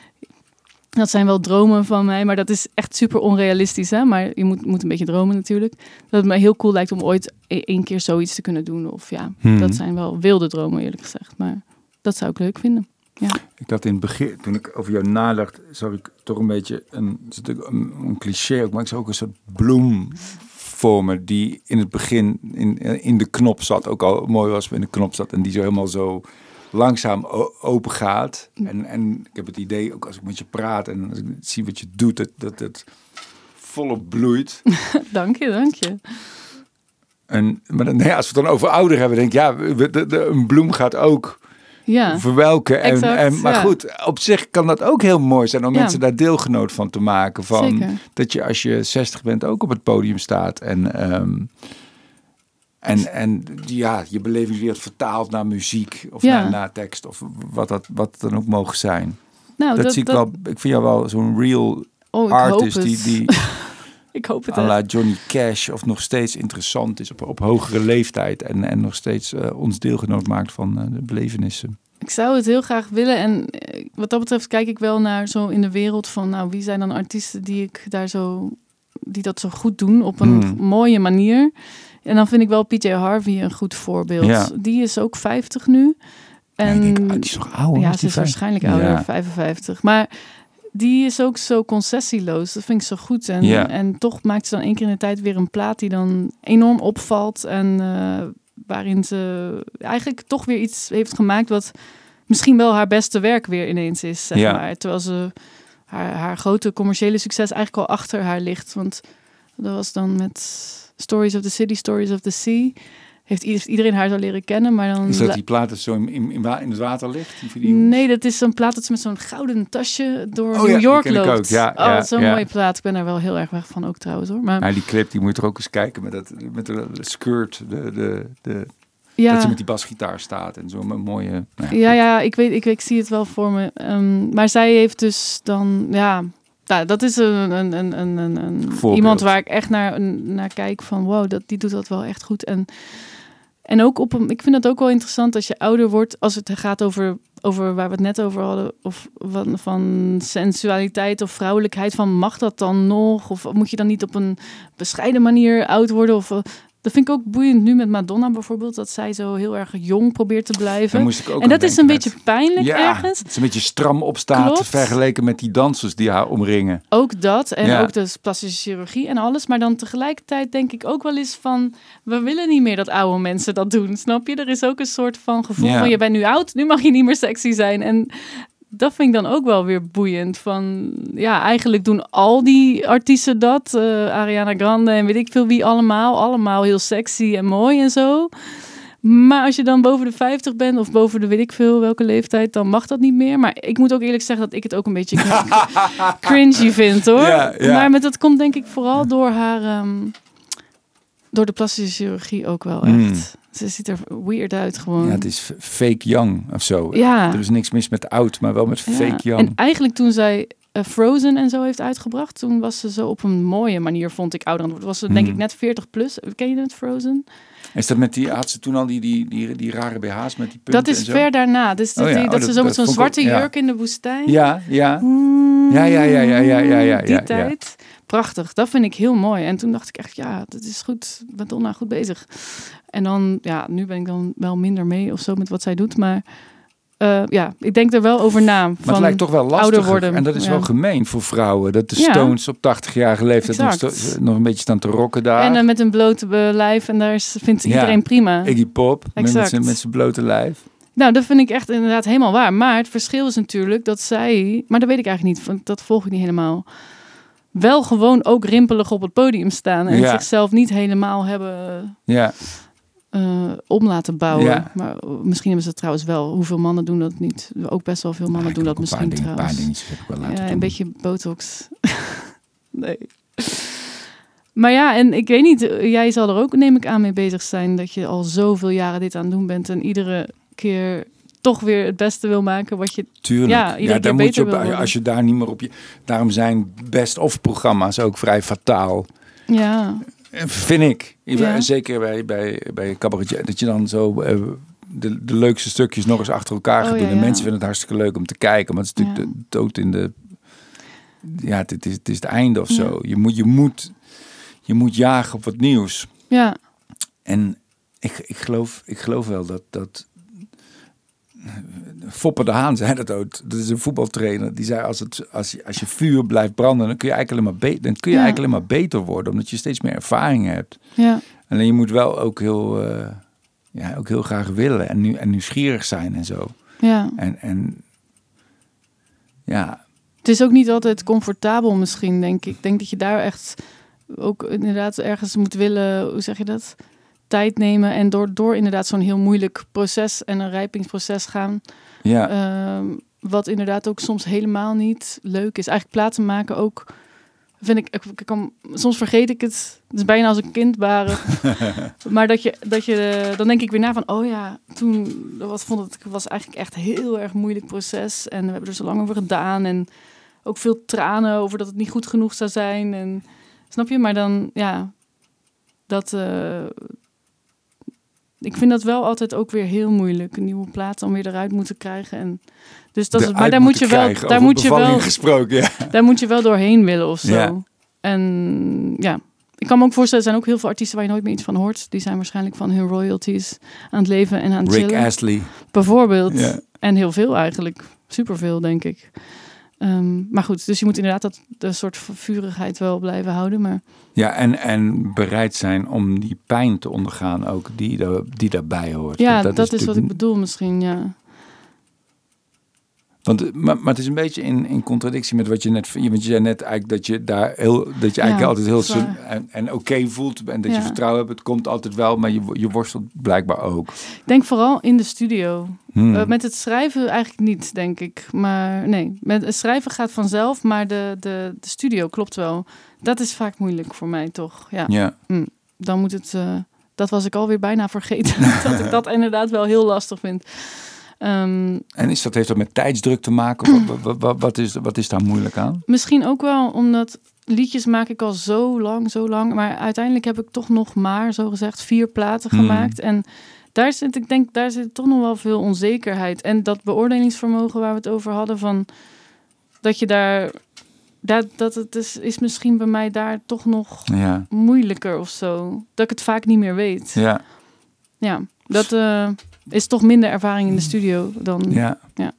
Dat zijn wel dromen van mij, maar dat is echt super onrealistisch. Hè? Maar je moet, moet een beetje dromen natuurlijk. Dat het me heel cool lijkt om ooit e- één keer zoiets te kunnen doen. Of ja, Hmm. dat zijn wel wilde dromen eerlijk gezegd. Maar dat zou ik leuk vinden. Ik had in het begin, toen ik over jou nadacht, zag ik toch een beetje een, een cliché ook, maar ik zag ook een soort bloem voor me die in het begin in, in de knop zat, ook al mooi was in de knop zat en die zo helemaal zo langzaam open gaat. En, en ik heb het idee, ook als ik met je praat en als ik zie wat je doet, dat, dat het volop bloeit. dank je, dank je. een, maar dan, nee, als we het dan over ouder hebben, denk ik, ja, we- de, de, een bloem gaat ook Ja, verwelken. En, Exact, en, maar ja. goed, op zich kan dat ook heel mooi zijn om Ja. mensen daar deelgenoot van te maken. Van, zeker. dat je als je 60 bent ook op het podium staat en, ehm, en, en ja, je belevingswereld vertaalt naar muziek of Ja. naar, naar tekst of wat dat wat dan ook mogen zijn. Nou, dat, zie ik wel. Ik vind jou wel zo'n real Oh, artist die, die ik hoop het la Johnny Cash of nog steeds interessant is op, op hogere leeftijd en, en nog steeds eh, ons deelgenoot maakt van eh, de belevenissen. Ik zou het heel graag willen. En eh, wat dat betreft kijk ik wel naar zo in de wereld van, nou, wie zijn dan artiesten die ik daar zo, die dat zo goed doen op een Hmm. mooie manier. En dan vind ik wel PJ Harvey een goed voorbeeld. Ja. Die is ook 50 nu. En ik denk, ah, die is nog oud. ja, ze is waarschijnlijk ouder, Ja. 55. Maar die is ook zo concessieloos. Dat vind ik zo goed. En, Ja. en toch maakt ze dan één keer in de tijd weer een plaat die dan enorm opvalt. En eh, waarin ze eigenlijk toch weer iets heeft gemaakt wat misschien wel haar beste werk weer ineens is. Zeg Ja. maar. Terwijl ze haar, haar grote commerciële succes eigenlijk al achter haar ligt. Want dat was dan met Stories of the City, Stories of the Sea. Heeft iedereen haar zo leren kennen, maar dan... Is dat die plaat dat zo in, in, in het water ligt? Die? Nee, dat is zo'n plaat dat ze met zo'n gouden tasje door Oh ja, New die York loopt. ook. Ja, oh, ja, dat is zo'n ja. mooie plaat. Ik ben daar wel heel erg weg van ook trouwens hoor. Maar Nou, die clip die moet je er ook eens kijken met, dat, met de skirt, de, de, de, ja, dat ze met die basgitaar staat en zo'n mooie... nou ja, goed. ja, ik weet, ik, ik zie het wel voor me. Ehm, maar zij heeft dus dan, ja, nou, dat is een, een, een, een, een, iemand waar ik echt naar, naar kijk van, wow, dat, die doet dat wel echt goed. En, en ook op een, ik vind dat ook wel interessant als je ouder wordt, als het gaat over, over waar we het net over hadden, of van, van sensualiteit of vrouwelijkheid, van mag dat dan nog? Of moet je dan niet op een bescheiden manier oud worden? Of, eh, dat vind ik ook boeiend nu met Madonna bijvoorbeeld, dat zij zo heel erg jong probeert te Daar blijven. moest ik ook En dat is een beetje pijnlijk ja, ergens. het is een beetje stram opstaat vergeleken met die dansers die haar omringen. Ook dat. En Ja. ook de plastische chirurgie en alles. Maar dan tegelijkertijd denk ik ook wel eens van... We willen niet meer dat oude mensen dat doen. Snap je? Er is ook een soort van gevoel Ja. van... Je bent nu oud, nu mag je niet meer sexy zijn. En dat vind ik dan ook wel weer boeiend. Van, ja, eigenlijk doen al die artiesten dat. eh, Ariana Grande en weet ik veel wie allemaal. Allemaal heel sexy en mooi en zo. Maar als je dan boven de 50 bent of boven de weet ik veel welke leeftijd, dan mag dat niet meer. Maar ik moet ook eerlijk zeggen dat ik het ook een beetje cringy vind hoor. Ja, ja. Maar met dat komt denk ik vooral door haar, ehm, door de plastische chirurgie ook wel echt. Mm. Ze ziet er weird uit gewoon. Ja, het is fake young of zo. Ja. Er is niks mis met oud, maar wel met Ja. fake young. En eigenlijk toen zij eh, Frozen en zo heeft uitgebracht, toen was ze zo op een mooie manier, vond ik, ouder. Was ze denk Hmm. ik net 40 plus. Ken je het Frozen? Is dat met die, had ze toen al die, die, die, die rare BH's met die punten Dat is en zo? ver daarna. Dus dat, Oh ja, die- oh, dat ze zo met zo'n ook- zwarte ja. jurk in de woestijn. Ja, ja. Mm, Ja, ja, ja, ja, ja, ja, ja, Die ja, ja. tijd. Prachtig. Dat vind ik heel mooi. En toen dacht ik echt, ja, dat is goed. Madonna goed bezig. En dan, ja, nu ben ik dan wel minder mee of zo met wat zij doet. Maar eh, ja, ik denk er wel over na. Maar van het lijkt toch wel lastig. worden. En dat is Ja. wel gemeen voor vrouwen. Dat de Ja. Stones op 80-jarige leeftijd nog, nog een beetje staan te rocken daar. En dan met een blote eh, lijf. En daar is, vindt Ja. iedereen prima. Iggy Pop Exact. zijn- met zijn blote lijf. Nou, dat vind ik echt inderdaad helemaal waar. Maar het verschil is natuurlijk dat zij... Maar dat weet ik eigenlijk niet, want dat volg ik niet helemaal. Wel gewoon ook rimpelig op het podium staan. En Ja. zichzelf niet helemaal hebben Ja, eh, om laten bouwen. Ja. Maar eh, misschien hebben ze het trouwens wel. Hoeveel mannen doen dat niet? Ook best wel veel mannen doen dat een misschien dingen, trouwens. paar dingetjes heb ik wel laten ja, doen. een beetje botox. nee. Maar ja, en ik weet niet, eh, jij zal er ook, neem ik aan, mee bezig zijn dat je al zoveel jaren dit aan het doen bent en iedere keer toch weer het beste wil maken wat je. Tuurlijk. Ja, Ja, daar moet je beter op, als je daar niet meer op je. Daarom zijn best-of programma's ook vrij fataal. Ja, Vind ik. Ja. Zeker bij, bij, bij cabaretier. Dat je dan zo eh, de, de leukste stukjes nog eens achter elkaar gaat Oh, doen. ja, En mensen vinden het hartstikke leuk om te kijken. Maar het is natuurlijk de dood in de... Ja, het is, het is het einde of zo. Je moet, je, moet, je moet jagen op wat nieuws. ja, En ik, ik, geloof, ik geloof wel dat... dat Foppe de Haan zei dat ook. Dat is een voetbaltrainer. Die zei, als, het, als, je, als je vuur blijft branden, dan kun je eigenlijk alleen maar, dan kun je Ja. eigenlijk alleen maar beter worden. Omdat je steeds meer ervaring hebt. ja. Alleen je moet wel ook heel, eh, ja, ook heel graag willen en, nu, en nieuwsgierig zijn en zo. ja. En, en ja, Het is ook niet altijd comfortabel misschien, denk ik. Ik denk dat je daar echt ook inderdaad ergens moet willen, hoe zeg je dat? Tijd nemen en door, door inderdaad zo'n heel moeilijk proces en een rijpingsproces gaan. Ja, Ehm, wat inderdaad ook soms helemaal niet leuk is. Eigenlijk platen maken ook, vind ik, ik, kan, soms vergeet ik het. Het is bijna als een kind baren. maar dat je, dat je, dan denk ik weer na van, oh ja, toen, wat vond het, was eigenlijk echt een heel erg moeilijk proces. En we hebben er zo lang over gedaan. En ook veel tranen over dat het niet goed genoeg zou zijn. En, snap je? Maar dan, ja, dat... eh, ik vind dat wel altijd ook weer heel moeilijk. Een nieuwe plaat dan weer eruit moeten krijgen. En, dus dat is, maar daar moet je wel, daar moet je wel, gesproken, ja. daar moet je wel doorheen willen of zo. Ja. En ja, ik kan me ook voorstellen, er zijn ook heel veel artiesten waar je nooit meer iets van hoort. Die zijn waarschijnlijk van hun royalties aan het leven en aan het Rick chillen. Astley. Bijvoorbeeld. Ja. En heel veel eigenlijk. Superveel, denk ik. Ehm, maar goed, dus je moet inderdaad dat de soort vurigheid wel blijven houden. Maar Ja, en, en bereid zijn om die pijn te ondergaan ook, die, die daarbij hoort. ja, dat, is, wat natuurlijk- ik bedoel misschien, ja. Want, maar, maar het is een beetje in, in contradictie met wat je net... Want je zei net eigenlijk dat je daar heel... Dat je eigenlijk Ja, altijd heel... en, en oké voelt en dat je vertrouwen hebt. Het komt altijd wel, maar je, je worstelt blijkbaar ook. Ik denk vooral in de studio. Hmm. Eh, met het schrijven eigenlijk niet, denk ik. Maar nee, met het schrijven gaat vanzelf, maar de, de, de studio klopt wel. Dat is vaak moeilijk voor mij, toch? Ja, ja. dan moet het... eh, dat was ik alweer bijna vergeten. dat ik dat inderdaad wel heel lastig vind. Ehm, En is dat, heeft dat met tijdsdruk te maken? Wat, wat, is, wat is daar moeilijk aan? Misschien ook wel omdat liedjes maak ik al zo lang, zo lang. Maar uiteindelijk heb ik toch nog maar, zo gezegd, vier platen Hmm. gemaakt. En daar zit, ik denk, daar zit toch nog wel veel onzekerheid. En dat beoordelingsvermogen waar we het over hadden, van dat je daar, dat, dat het is, is misschien bij mij daar toch nog Ja, moeilijker of zo. Dat ik het vaak niet meer weet. ja, Ja, dat eh, is toch minder ervaring in de studio dan. ja. Ja.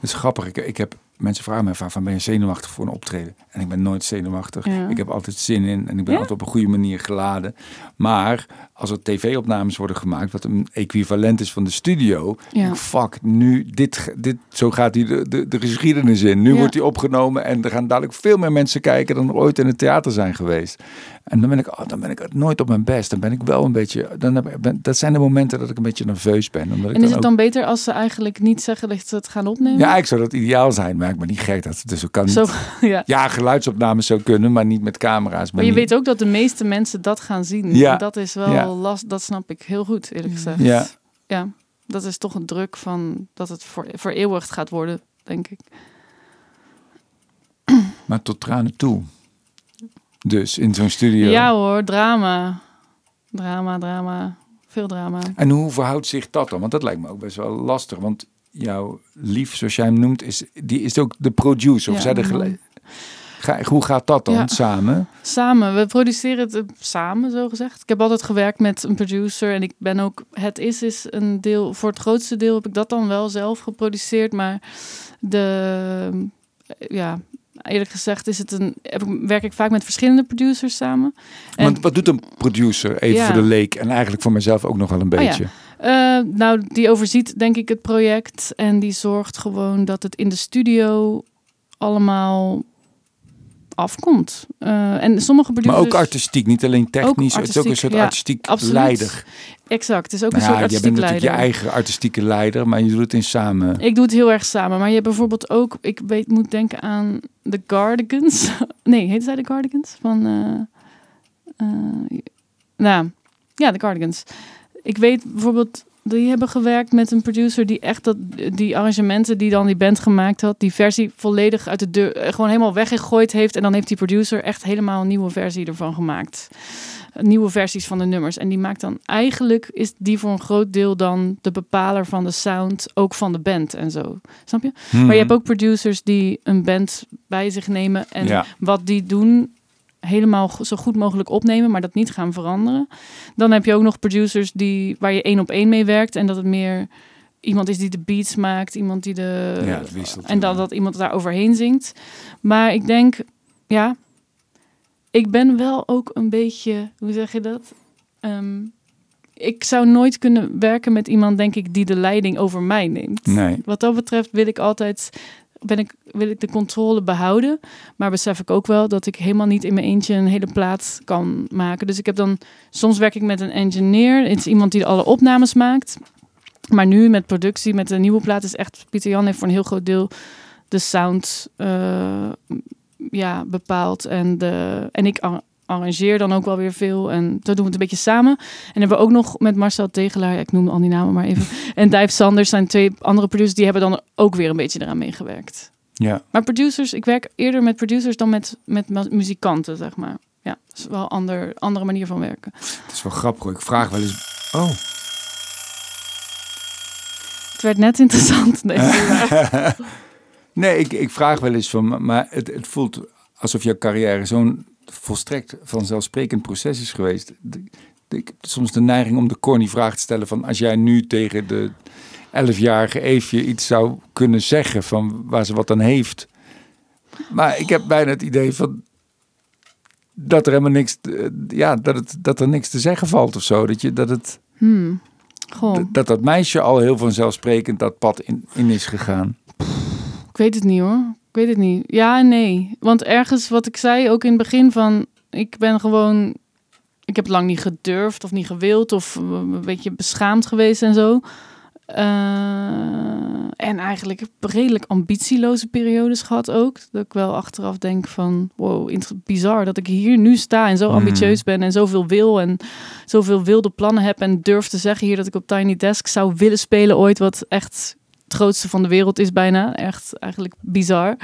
Het is grappig. Ik, ik heb, mensen vragen me vaak van ben je zenuwachtig voor een optreden? En ik ben nooit zenuwachtig. Ja. Ik heb altijd zin in en ik ben Ja? altijd op een goede manier geladen. Maar als er tv-opnames worden gemaakt, wat een equivalent is van de studio. Ja. ik, fuck, nu, dit, dit, zo gaat die de, de, de geschiedenis in. Nu wordt die opgenomen en er gaan dadelijk veel meer mensen kijken dan er ooit in het theater zijn geweest. En dan ben ik, oh, dan ben ik nooit op mijn best. Dan ben ik wel een beetje, dan heb, ik- ben, dat zijn de momenten dat ik een beetje nerveus ben. Omdat ik En is dan het ook- dan beter als ze eigenlijk niet zeggen dat ze het gaan opnemen? ja, eigenlijk zou dat ideaal zijn, maar ben niet gek. Dat, dus dat kan niet. Zo, ja. Ja, geluidsopnames zou kunnen, maar niet met camera's. Maar je niet- weet ook dat de meeste mensen dat gaan zien. Ja. En dat is wel Ja. last. Dat snap ik heel goed, eerlijk gezegd. Ja, Ja, dat is toch een druk van dat het voor, vereeuwigd gaat worden, denk ik. maar tot tranen toe. Dus in zo'n studio. Ja hoor, drama. Drama, drama. Veel drama. En hoe verhoudt zich dat dan? Want dat lijkt me ook best wel lastig. Want jouw lief, zoals jij hem noemt, is, die is ook de producer. Of zij de gele- Ga, hoe gaat dat dan Ja. samen? Samen, we produceren het eh, samen, zo gezegd. Ik heb altijd gewerkt met een producer en ik ben ook, het is is een deel, voor het grootste deel heb ik dat dan wel zelf geproduceerd, maar de, eh, ja, eerlijk gezegd is het een, heb ik, werk ik vaak met verschillende producers samen. En, Want wat doet een producer, even Ja. voor de leek, en eigenlijk voor mezelf ook nog wel een Oh ja. Eh, nou, die overziet denk ik het project en die zorgt gewoon dat het in de studio allemaal afkomt. Eh, en sommige maar producers... ook artistiek, niet alleen technisch. het is ook een soort ja, artistiek absoluut. leider. Exact, het is ook Nou een soort artistiek bent natuurlijk leider. je eigen artistieke leider, maar je doet het in samen. Ik doe het heel erg samen. Maar je hebt bijvoorbeeld ook... Ik weet, moet denken aan de Cardigans. nee, heet zij de Cardigans? Van... eh, nou, ja, de Cardigans. Ik weet bijvoorbeeld... Die hebben gewerkt met een producer die echt dat, die arrangementen die dan die band gemaakt had, die versie volledig uit de deur, eh, gewoon helemaal weggegooid heeft. En dan heeft die producer echt helemaal een nieuwe versie ervan gemaakt. Nieuwe versies van de nummers. En die maakt dan eigenlijk, is die voor een groot deel dan de bepaler van de sound, ook van de band en zo. Snap je? Maar je hebt ook producers die een band bij zich nemen en Ja. wat die doen helemaal zo goed mogelijk opnemen, maar dat niet gaan veranderen. Dan heb je ook nog producers die waar je één op één mee werkt en dat het meer iemand is die de beats maakt, iemand die de Ja, het wisselt. en dan dat iemand daar overheen zingt. Maar ik denk, ja, ik ben wel ook een beetje, hoe zeg je dat? Ehm, ik zou nooit kunnen werken met iemand, denk ik, die de leiding over mij neemt. Nee. Wat dat betreft wil ik altijd ben ik, wil ik de controle behouden. Maar besef ik ook wel dat ik helemaal niet in mijn eentje een hele plaat kan maken. Dus ik heb dan, soms werk ik met een engineer. Het is iemand die alle opnames maakt. Maar nu met productie, met de nieuwe plaat, is echt Pieter Jan heeft voor een heel groot deel de sound uh, ja, bepaald. En, de, en ik arrangeer dan ook wel weer veel. En zo doen we het een beetje samen. En hebben we ook nog met Marcel Tegelaar, ik noem al die namen maar even. en Dave Sanders zijn twee andere producers, die hebben dan ook weer een beetje eraan meegewerkt. Ja. Maar producers, ik werk eerder met producers dan met, met muzikanten, zeg maar. Ja, dat is wel een ander, andere manier van werken. Het is wel grappig. Ik vraag wel eens. Oh. Het werd net interessant. Nee, nee ik, ik vraag wel eens van. Maar het, het voelt alsof jouw carrière zo'n volstrekt vanzelfsprekend proces is geweest. Ik heb soms de neiging om de corny vraag te stellen van als jij nu tegen de 11-jarige Eefje iets zou kunnen zeggen van waar ze wat aan heeft. Maar ik heb bijna het idee van dat er helemaal niks, ja, dat, het, dat er niks te zeggen valt of zo. Dat je dat het. Hmm. Dat dat meisje al heel vanzelfsprekend dat pad in, in is gegaan. Ik weet het niet hoor. Ik weet het niet. Ja en nee. Want ergens wat ik zei ook in het begin van... Ik ben gewoon... Ik heb lang niet gedurfd of niet gewild of een beetje beschaamd geweest en zo. Uh, en eigenlijk redelijk ambitieloze periodes gehad ook. Dat ik wel achteraf denk van... Wow, bizar dat ik hier nu sta en zo hmm. ambitieus ben en zoveel wil. En zoveel wilde plannen heb en durf te zeggen hier dat ik op Tiny Desk zou willen spelen ooit. Wat echt grootste van de wereld is bijna. Echt eigenlijk bizar.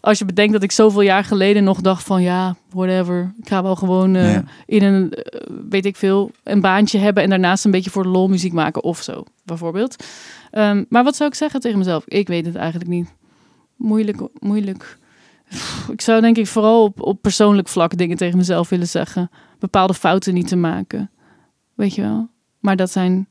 Als je bedenkt dat ik zoveel jaar geleden nog dacht van ja, whatever. Ik ga wel gewoon uh, in een, uh, weet ik veel, een baantje hebben en daarnaast een beetje voor de lol muziek maken of zo, bijvoorbeeld. Um, maar wat zou ik zeggen tegen mezelf? Ik weet het eigenlijk niet. Moeilijk, moeilijk. Ik zou denk ik vooral op, op persoonlijk vlak dingen tegen mezelf willen zeggen. Bepaalde fouten niet te maken. Weet je wel? Maar dat zijn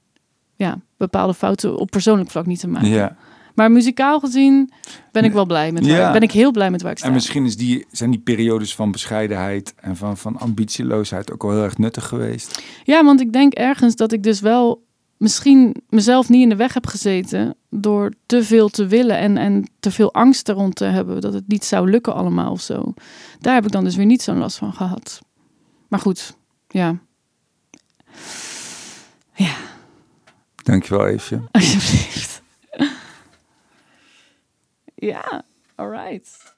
ja, bepaalde fouten op persoonlijk vlak niet te maken. Ja. Maar muzikaal gezien ben ik wel blij met waar, ben ik heel blij met waar ik sta. En misschien is die, zijn die periodes van bescheidenheid en van, van ambitieloosheid ook wel heel erg nuttig geweest. Ja, want ik denk ergens dat ik dus wel misschien mezelf niet in de weg heb gezeten door te veel te willen en, en te veel angst rond te hebben dat het niet zou lukken allemaal of zo. Daar heb ik dan dus weer niet zo'n last van gehad. Maar goed, ja. Ja. Dankjewel, Eefje. Alsjeblieft. ja, all right.